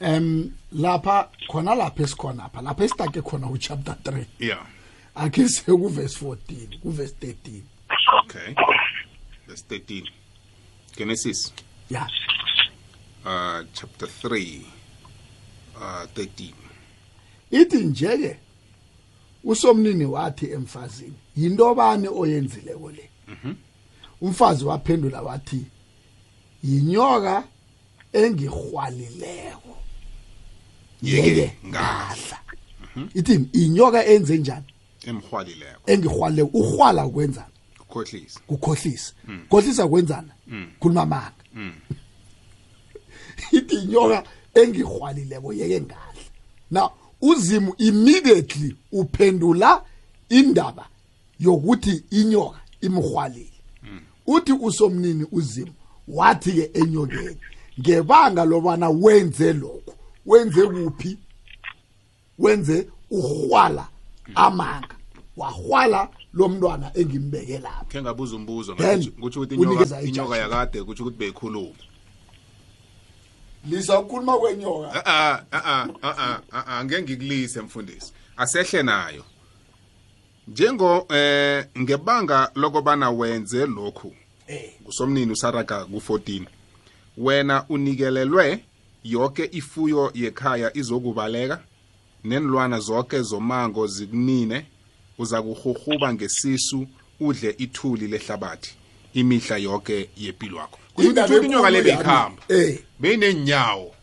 Um lapha khona lapha esikhona apha lapha esitake khona uchapter 3 ya akhe siye kuvesi 14 kuvesi 13 okay. Verse 13 genesis? Ya uh, chapter 3 uh, 13 ithi njeke usomnini wathi emfazini yinto bani oyenzileko le? Umfazi waphendula wathi yinyoka engihwalileko yeke ngadla. ithini? Inyoka enze njani? Emhwalileko engihwale uhwala ukwenza ukhohlisa kukhohlisa khohlisa kwenzana khuluma amanga ithi inyoka engihwalileko yeke ngadla. Now uzimu immediately uphendula indaba yokuthi inyoka imhwalile uthi usomnini uzimu wathi ke enyokeni ngebanga lobana wenze lokhu wenze kuphi wenze uhwala amanga wahwala lo mntwana engimbeke lapha khe ngabuza umbuzo kutsho ukuthi inyoka yakade kutsho ukuthi beyikhuluma lisa ukhuluma kwenyoka a a a a a ngeke ngikulise mfundisi asehle nayo njengo eh ngebanga lokubana wenze lokhu Eh. usomnini usaraga ku14 wena unikelelwe yonke ifuyo yekhaya izokubaleka nenilwana zonke zomango zikunine uza kuhuhuba ngesisu udle ithuli lehlabathi imihla yonke yempilo yakho kusho inyoka le beyikhamba. eh. Beyinenyawo.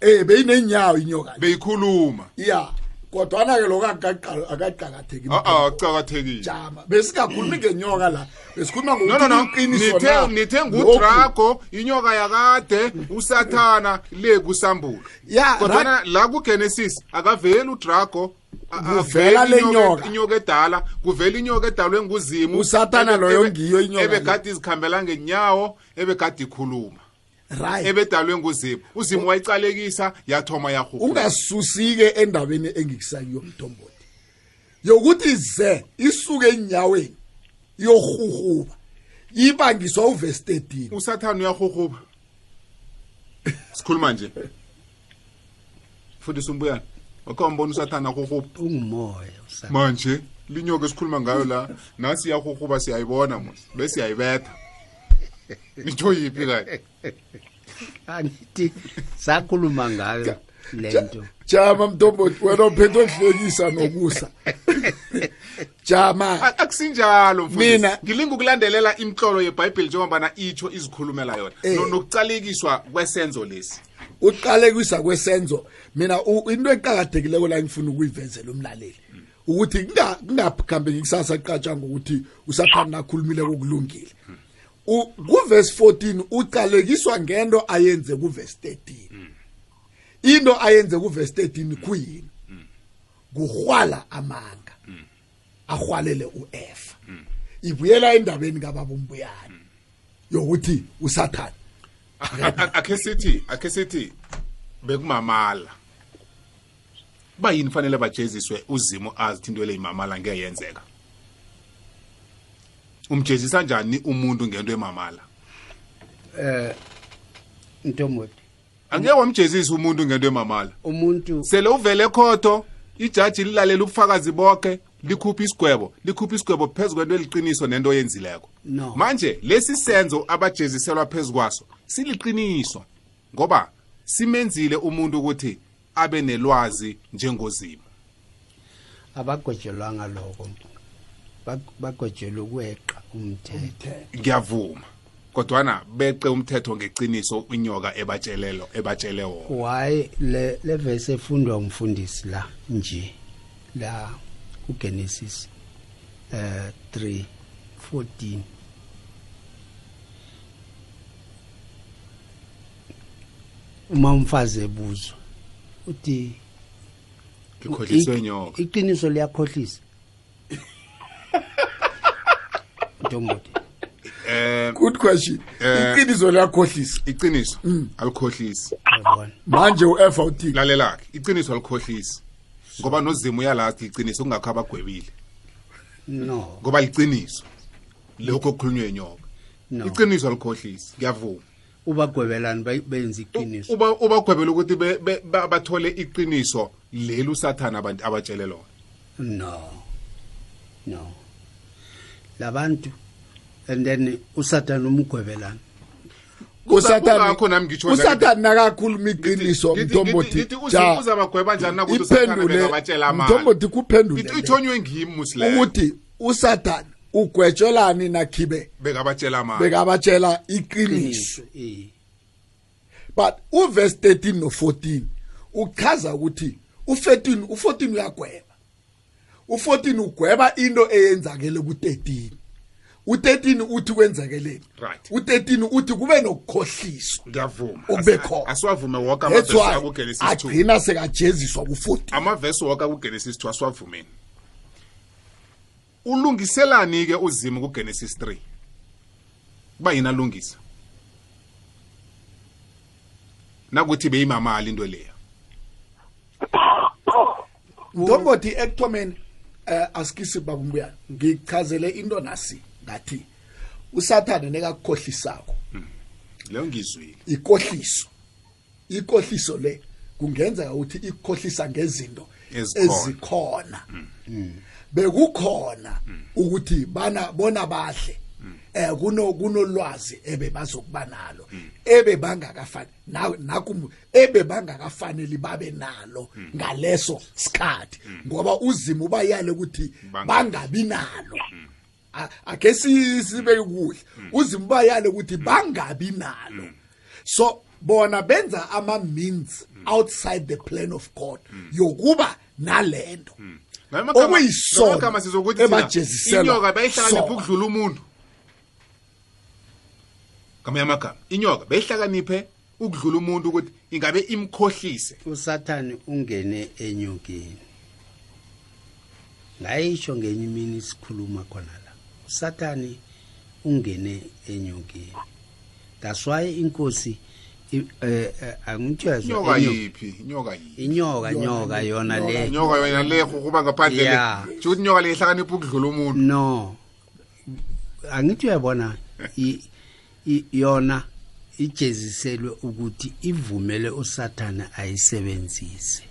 Eh beyinenyawo inyoka beyikhuluma. Ya. Kodwana ke lokho akaqakatheki a-a kucakathekile jama besingakhulumi ngenyoka la besikhuluma no no no. ngokuthi iqiniso nithe ngudrago inyoka yakade usathana le kusambulo Ya, kodwana la kugenesis akaveli udrago a- a- Kuvela aveli le inyoka- nyoka. inyoka edala kuvela inyoka edalwe nguzimu. Usathana loyo ngiyo inyoka ebegade izikhambela ngenyawo ebegade ikhuluma. Right. Ebedalwe nguzimu uzimu wayicalekisa yathoma yahuhula ungasusike endabeni engikusakiyo mntomboti yokuthi ze isuke enyaweni yohuhuba ibangiswa uvesi 13 usathana uyahuhuba. Sikhuluma nje. Fundisa umbuyana wakhe wambona usathana ahuhuba? Ungumoya manje linyoka esikhuluma ngayo la nasi iyahuhuba siyayibona mos besiyayibetha nitsho yiphi kanye angithi sakhuluma ngayo le nto. jama mntomboti wena uphethe okuhlekisa nokusa. Jama akusinjalo. Mina- ngilinga ukulandelela imhlolo yebhayibheli njengobana itsho izikhulumela yona. Eh. Nokucalekiswa kwesenzo lesi. Uqalekisa kwesenzo. Mina into eqakathekileko la ngifuna ukuyivezela umlaleli ukuthi kungahambeki kungakhambe ngikusasa qatshwa ngokuthi usathana nakhulumile kokulungile Kuvesi 14 uqalekiswa ngento ayenze kuvesi 13 into ayenze kuvesi 13 kuyini kuhwala amanga. Ahwalele uefa ibuyela endabeni kababa umbuyane. Yokuthi usathana akhe sithi akhe sithi bekumamala. Kuba yini fanele bajeziswe uzimu azi into le imamala ngeke yenzeka umjezisa njani umuntu ngento emamala? Ntomoti angeke wamjezisa umuntu ngento emamala. Umuntu sele uvele khotho ijaji lilalela ubufakazi bonke likhupha isigwebo likhupha isigwebo phezu kwento eliqiniso nento oyenzileko. No. manje lesi senzo abajeziselwa phezu kwaso siliqiniso ngoba simenzile umuntu ukuthi abe nelwazi njengozimo. Abagwejelwanga lokho. Bag- bagwejelwe ukweqa umthetho. Ngiyavuma. Kodwana beqe umthetho ngeqiniso inyoka ebatshelelo ebatshele wona. Why le le verse efundwa umfundisi la nje la kuGenesis eh 3:14 uma umfazi ebuzwa uthi ngikhohliswe i- inyoka. iqiniso liyakhohlisa. Ntombothi eh good question. Eh. iqiniso liyakhohlisa. iqiniso alikhohlisi. Yabona. Manje u-efa uthini lalelakhe iqiniso alikhohlisi. Ngoba nozimu uyalazi iqiniso kungakho abagwebile. No. Ngoba liqiniso. Lokho okukhulunywe inyoka no. Iqiniso alikhohlisi ngiyavuma. Ubagwebelani benza iqiniso. Uba ubagwebela ukuthi be- be- ba- bathole iqiniso leli usathana abantu abatshele lona. No. No. Labantu and then usathana umgwebelana Kungakho nami ngitsho njalo. usathani nakakhuluma iqiniso Ngithi- mntombothi ngithi- ngithi uzimu uzabagweba njani nakuthi usathana iphendule bekabatshela amanga mntombothi kuphendule Ithi- le. ithonywe ngimi musileyo ukuthi usathani ugwetshelani nakhibe? Bekabatshela amanga bekabatshela iqiniso. Eh. But uverse 13 no 14 uchaza ukuthi u14 u14 uyagweba. U14 ugweba into eyenzakele ku13 u13 uthi kwenzakeleni Right. u13 uthi kube nokukhohliswa. Ngiyavuma. Okube Asi- khona. asiwavume wonke amavesi akugenesis 2 agcina sekajeziswa ku14 amavesi wonke akugenesis 2 asiwavumeni ulungiselani ke uzimo kugenesis 3 kuba yini alungisa? Nakuthi beyimamali into leya. Ntombothi ekuthomeni eh asikisi babumbuyana ngichazele into nasi ngathi usathane nekakukhohlisako leyo ngizwile ikohliso ikohliso le kungenzeka ukuthi ikhohlisa ngezinto Ezikhona. ezikhona. Bekukhona ukuthi bana bona bahle. Eh kuno kunolwazi ebe bazokuba nalo ebe bangakafani na- nakum ebe bangakafanele babe nalo ngaleso sikhathi. Ngoba uzimo bayale ukuthi Banga- bangabi nalo. Ake si- sibe kuhle. Uzimo bayale ukuthi bangabi nalo. So bona benza ama means outside the plan of God yokuba nalento. Okuyisona okuyisona sizokuthi inyoka bayihlakanipha ukudlula umuntu. Ngamanye amagama inyoka bayihlakaniphe ukudlula umuntu ukuthi ingabe imkhohlise. Usathane ungene enyokeni ngayisho ngenye imini sikhuluma khona la. Usathane ungene enyokeni that's why inkosi eh, angithiyazwa inyoka yiphi? Inyoka yiphi? Inyoka nyoka yona le. Inyoka yona le kuba ngaphandle le. Ukuthi inyoka le ihlakanipha ukudlula umuntu. No. Angithi uyabona yona ijeziselwe ukuthi ivumele usathane ayisebenzise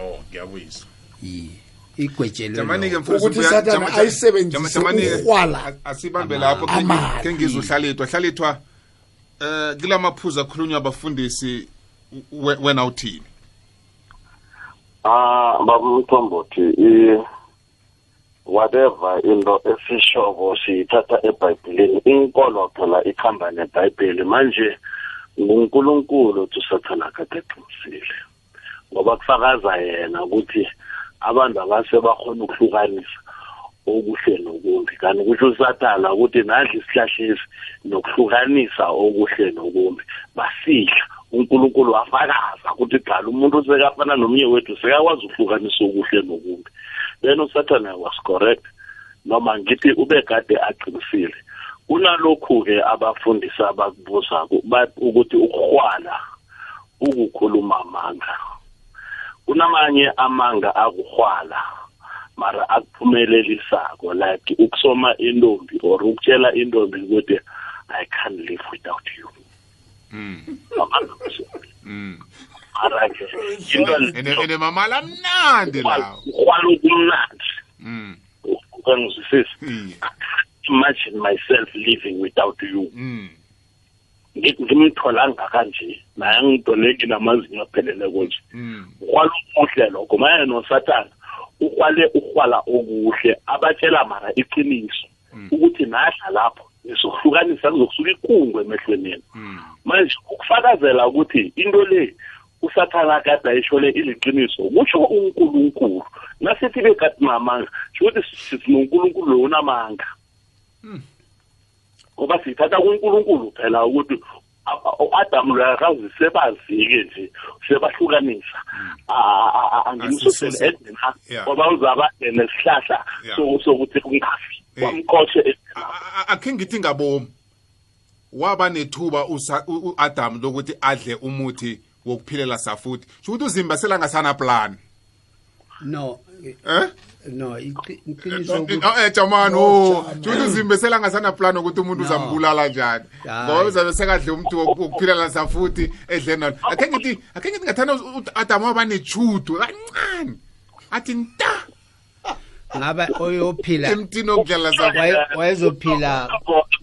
oh ngiyabuyisa Yi- igwetshelwe jamani ke lo. mfowethu, Ukuthi buya- Sathane jama- ayisebenzise jama- jamani-ke, ukurhwala a- asibambe lapho ke ngi- amali. ke ngizwe uhlalithwa hlalithwa eh kula maphuzu akhulunywa abafundisi we- wena uthini Ah baba Mthombothi i whatever into esishoko siyithatha eBhayibhelini inkolo phela ikhamba neBhayibheli. Manje nguNkulunkulu tusathana kade qinisile ngoba kufakaza yena ukuthi abantu abase bakhona ukuhlukanisa okuhle nokumbi. Kanti kusho usathana ukuthi nadla isihlahlesi nokuhlukanisa okuhle nokumbi basidla. uNkulunkulu wafakaza ukuthi qala umuntu sekafana nomnye wethu sekakwazi ukuhlukanisa okuhle nokumbi. Then usathana was correct noma ngithi ube kade aqinisile. Kunalokhu-ke abafundisi abakubuza ukuthi ukuhwala ukukhuluma amanga. Kunamanye amanga akuhwala mara akuphumelelisako like ukusoma intombi or ukutshela intombi ukuthi i can't live without you. Amanga Mm. mara-ke into ene ene mamala mnandi lawo ukwala ukumnandi Mm. ukangizwisisi Iye. imagine myself living without you Mm. Ngi- ngimtholanga kanje naye angidole nginamazinyo apheleleko nje Mm. ukwala okuhle lokho maye nosathana ukwale ukwala okuhle abatshela mara iqiniso ukuthi nadla lapho nizokuhlukanisa kuzokusuka ikungu emehlweni enu Mm. manje ukufakazela ukuthi into le usathana kade ayishole iliqiniso kusho unkulunkulu. Nasithi bekade namanga sho ukuthi sithi nonkulunkulu lo unamanga ngoba sithatha kunkulunkulu phela ukuthi a- a- u-adamu lo akazi sebazike nje sebahlukanisa. A- angimsusele Yeah. ngoba uzabade nesihlahla sokuthi kungafi. A- akhe ngithi ngabomi waba nethuba u-adam lokuthi adle umuthi wokuphilela safuthi. Sho ukuthi uzimba selangasana plan. No eh? no iqi- iqiniso Eh, ukuthi- eh jamani No, oh Jamani. sho ukuthi uzimbe selangasana plan ukuthi umuntu No. uzambulala njani? Hayi. ngoba uzabe sekadle umuthi woku- wokuphilela safuthi edle nalo akhe ngithi akhe ngithi ngathanda u-adam waba nechudu kancane. Athi nta ngaba oyophila emtini wokudlala safuthi. Waye- wayezophila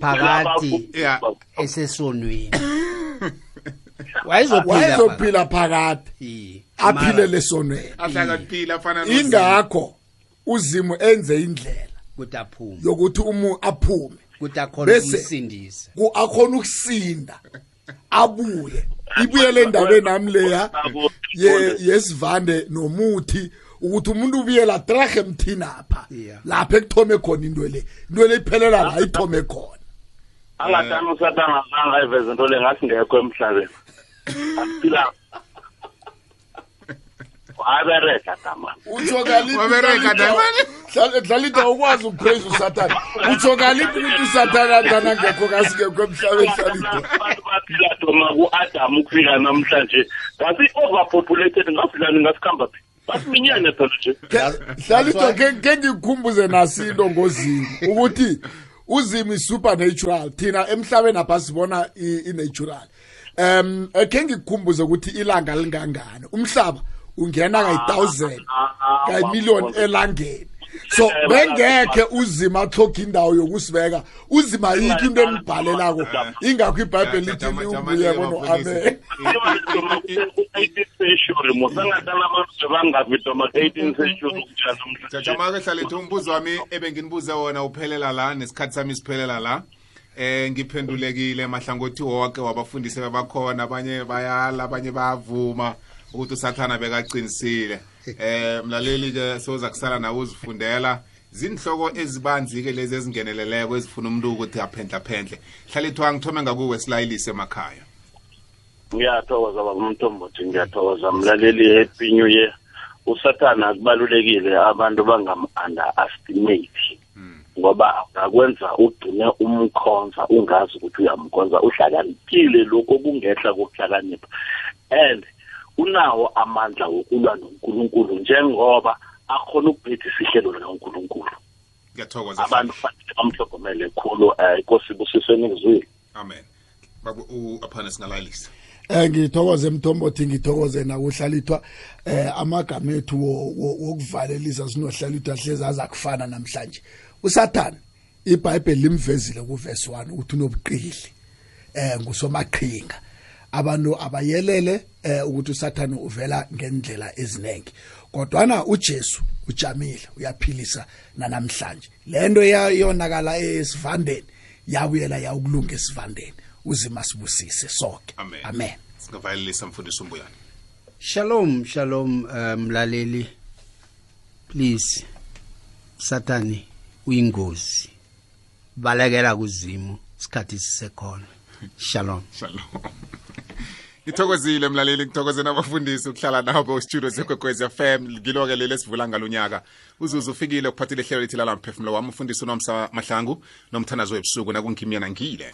phakathi Yeah. esesonweni wayezophila wayezophila phakathi. Yi. aphile lesonweni ahlakaphila afana ingakho uzimo enze indlela ukuthi aphume. yokuthi umu aphume. Ukuthi akhona Bese- ukusindisa. ku akhona ukusinda abuye. Ibuyele endabeni nami leya. Ye- yesivande nomuthi ukuthi umuntu ubuyela trahe emthinapha Yeah. lapha ekuthome khona into le. Into le iphelela la ithome khona. Angathani usatana zange ayiveze into le ngathi ngekho emhlabeni. Asiphila wabereka dama. Utsho kaliphi Wabereka, Dlalita? Damani? Dlal- dlalita ukwazi ukupraise usathane utsho kaliphi ukuthi usathane athana ngekho kasingekho emhlabeni dlalita abantu baphila doma ku-adamu ukufika namhlanje. Ngasi overpopulated ngasilani ngasikhamba phi? Basiminyane phela nje. Dlalita ke ke ngikukhumbuze nasinto ngozini ukuthi uzimo is-supernatural thina emhlabeni apha sibona i- i-natural. Um ekhe ngikukhumbuze ukuthi ilanga lingangani? Umhlaba ungena kayi-thousand kayimiliyoni elangeni. So bengekhe uzima atlhoga indawo yokusibeka uzima yikho into enibhalelako ingakho ibhayibheli lithi ubuyebo no-amen ku-18th century mosangatana abantu bangavi doma ku-18th century ukujala namhlanje jajamake hlalethu umbuzo wami ebenginibuze wona uphelela la nesikhathi sami siphelela la eh ngiphendulekile mahlangothi wonke wabafundisi bebakhona abanye bayala abanye bayavuma ukuthi usathana bekaqinisile. Eh mlaleli ke soza kusala nawe uzifundela. Zinhloko ezibanzi ke lezi ezingeneleleko ezifuna umuntu ukuthi aphendla phendle hlalethhu angithome ngakuwe silayilise emakhaya. Ngiyathokoza baba umthombothi ngiyathokoza. Mlaleli happy new year usathana kubalulekile abantu bangam-underestimate. Ngoba angakwenza ugcine umkhonza ungazi ukuthi uyamkhonza uhlakaniphile lokhu kungehla kokuhlakanipha. And unawo amandla wokulwa nonkulunkulu njengoba akhona ukubheda isihlelo likankulunkulu. Ngiyathokoza abantu fanele bamhlogomele khulu um inkosi busisweni ngizwile amen. Babu u-aphane singalalisa eh ngithokoze mthombothi ngithokoze nakuhlalithwa eh amagama ethu wo- wo- wokuvalelisa sinohlalithwa hlezi azakufana namhlanje usathane ibhayibheli limvezile kuverse 1 ukuthi unobuqili eh ngusomaqhinga. Abantu abayelele eh ukuthi usathane uvela ngendlela eziningi kodwana uJesu ujamile uyaphilisa nanamhlanje. Lento yayonakala esivandeni yabuyela yawukulunga esivandeni. Uzima sibusise sonke amen. Amen. Singavalelisa mfundisi umbuyane. Shalom, shalom eh, mlaleli. Please Sathani uyingozi. Balekela kuzimo isikhathi sisekhona. Shalom. shalom ngithokozile mlaleli ngithokoze nabafundisi ukuhlala nabo studio zekwekwezi fm ngilo-ke leli esivula ngalonyaka uzuze ufikile ukuphathile ihlelo lithi lala mphefumulo wami ufundisi unomsa mahlangu nomthandazo webusuku nakungimyana ngile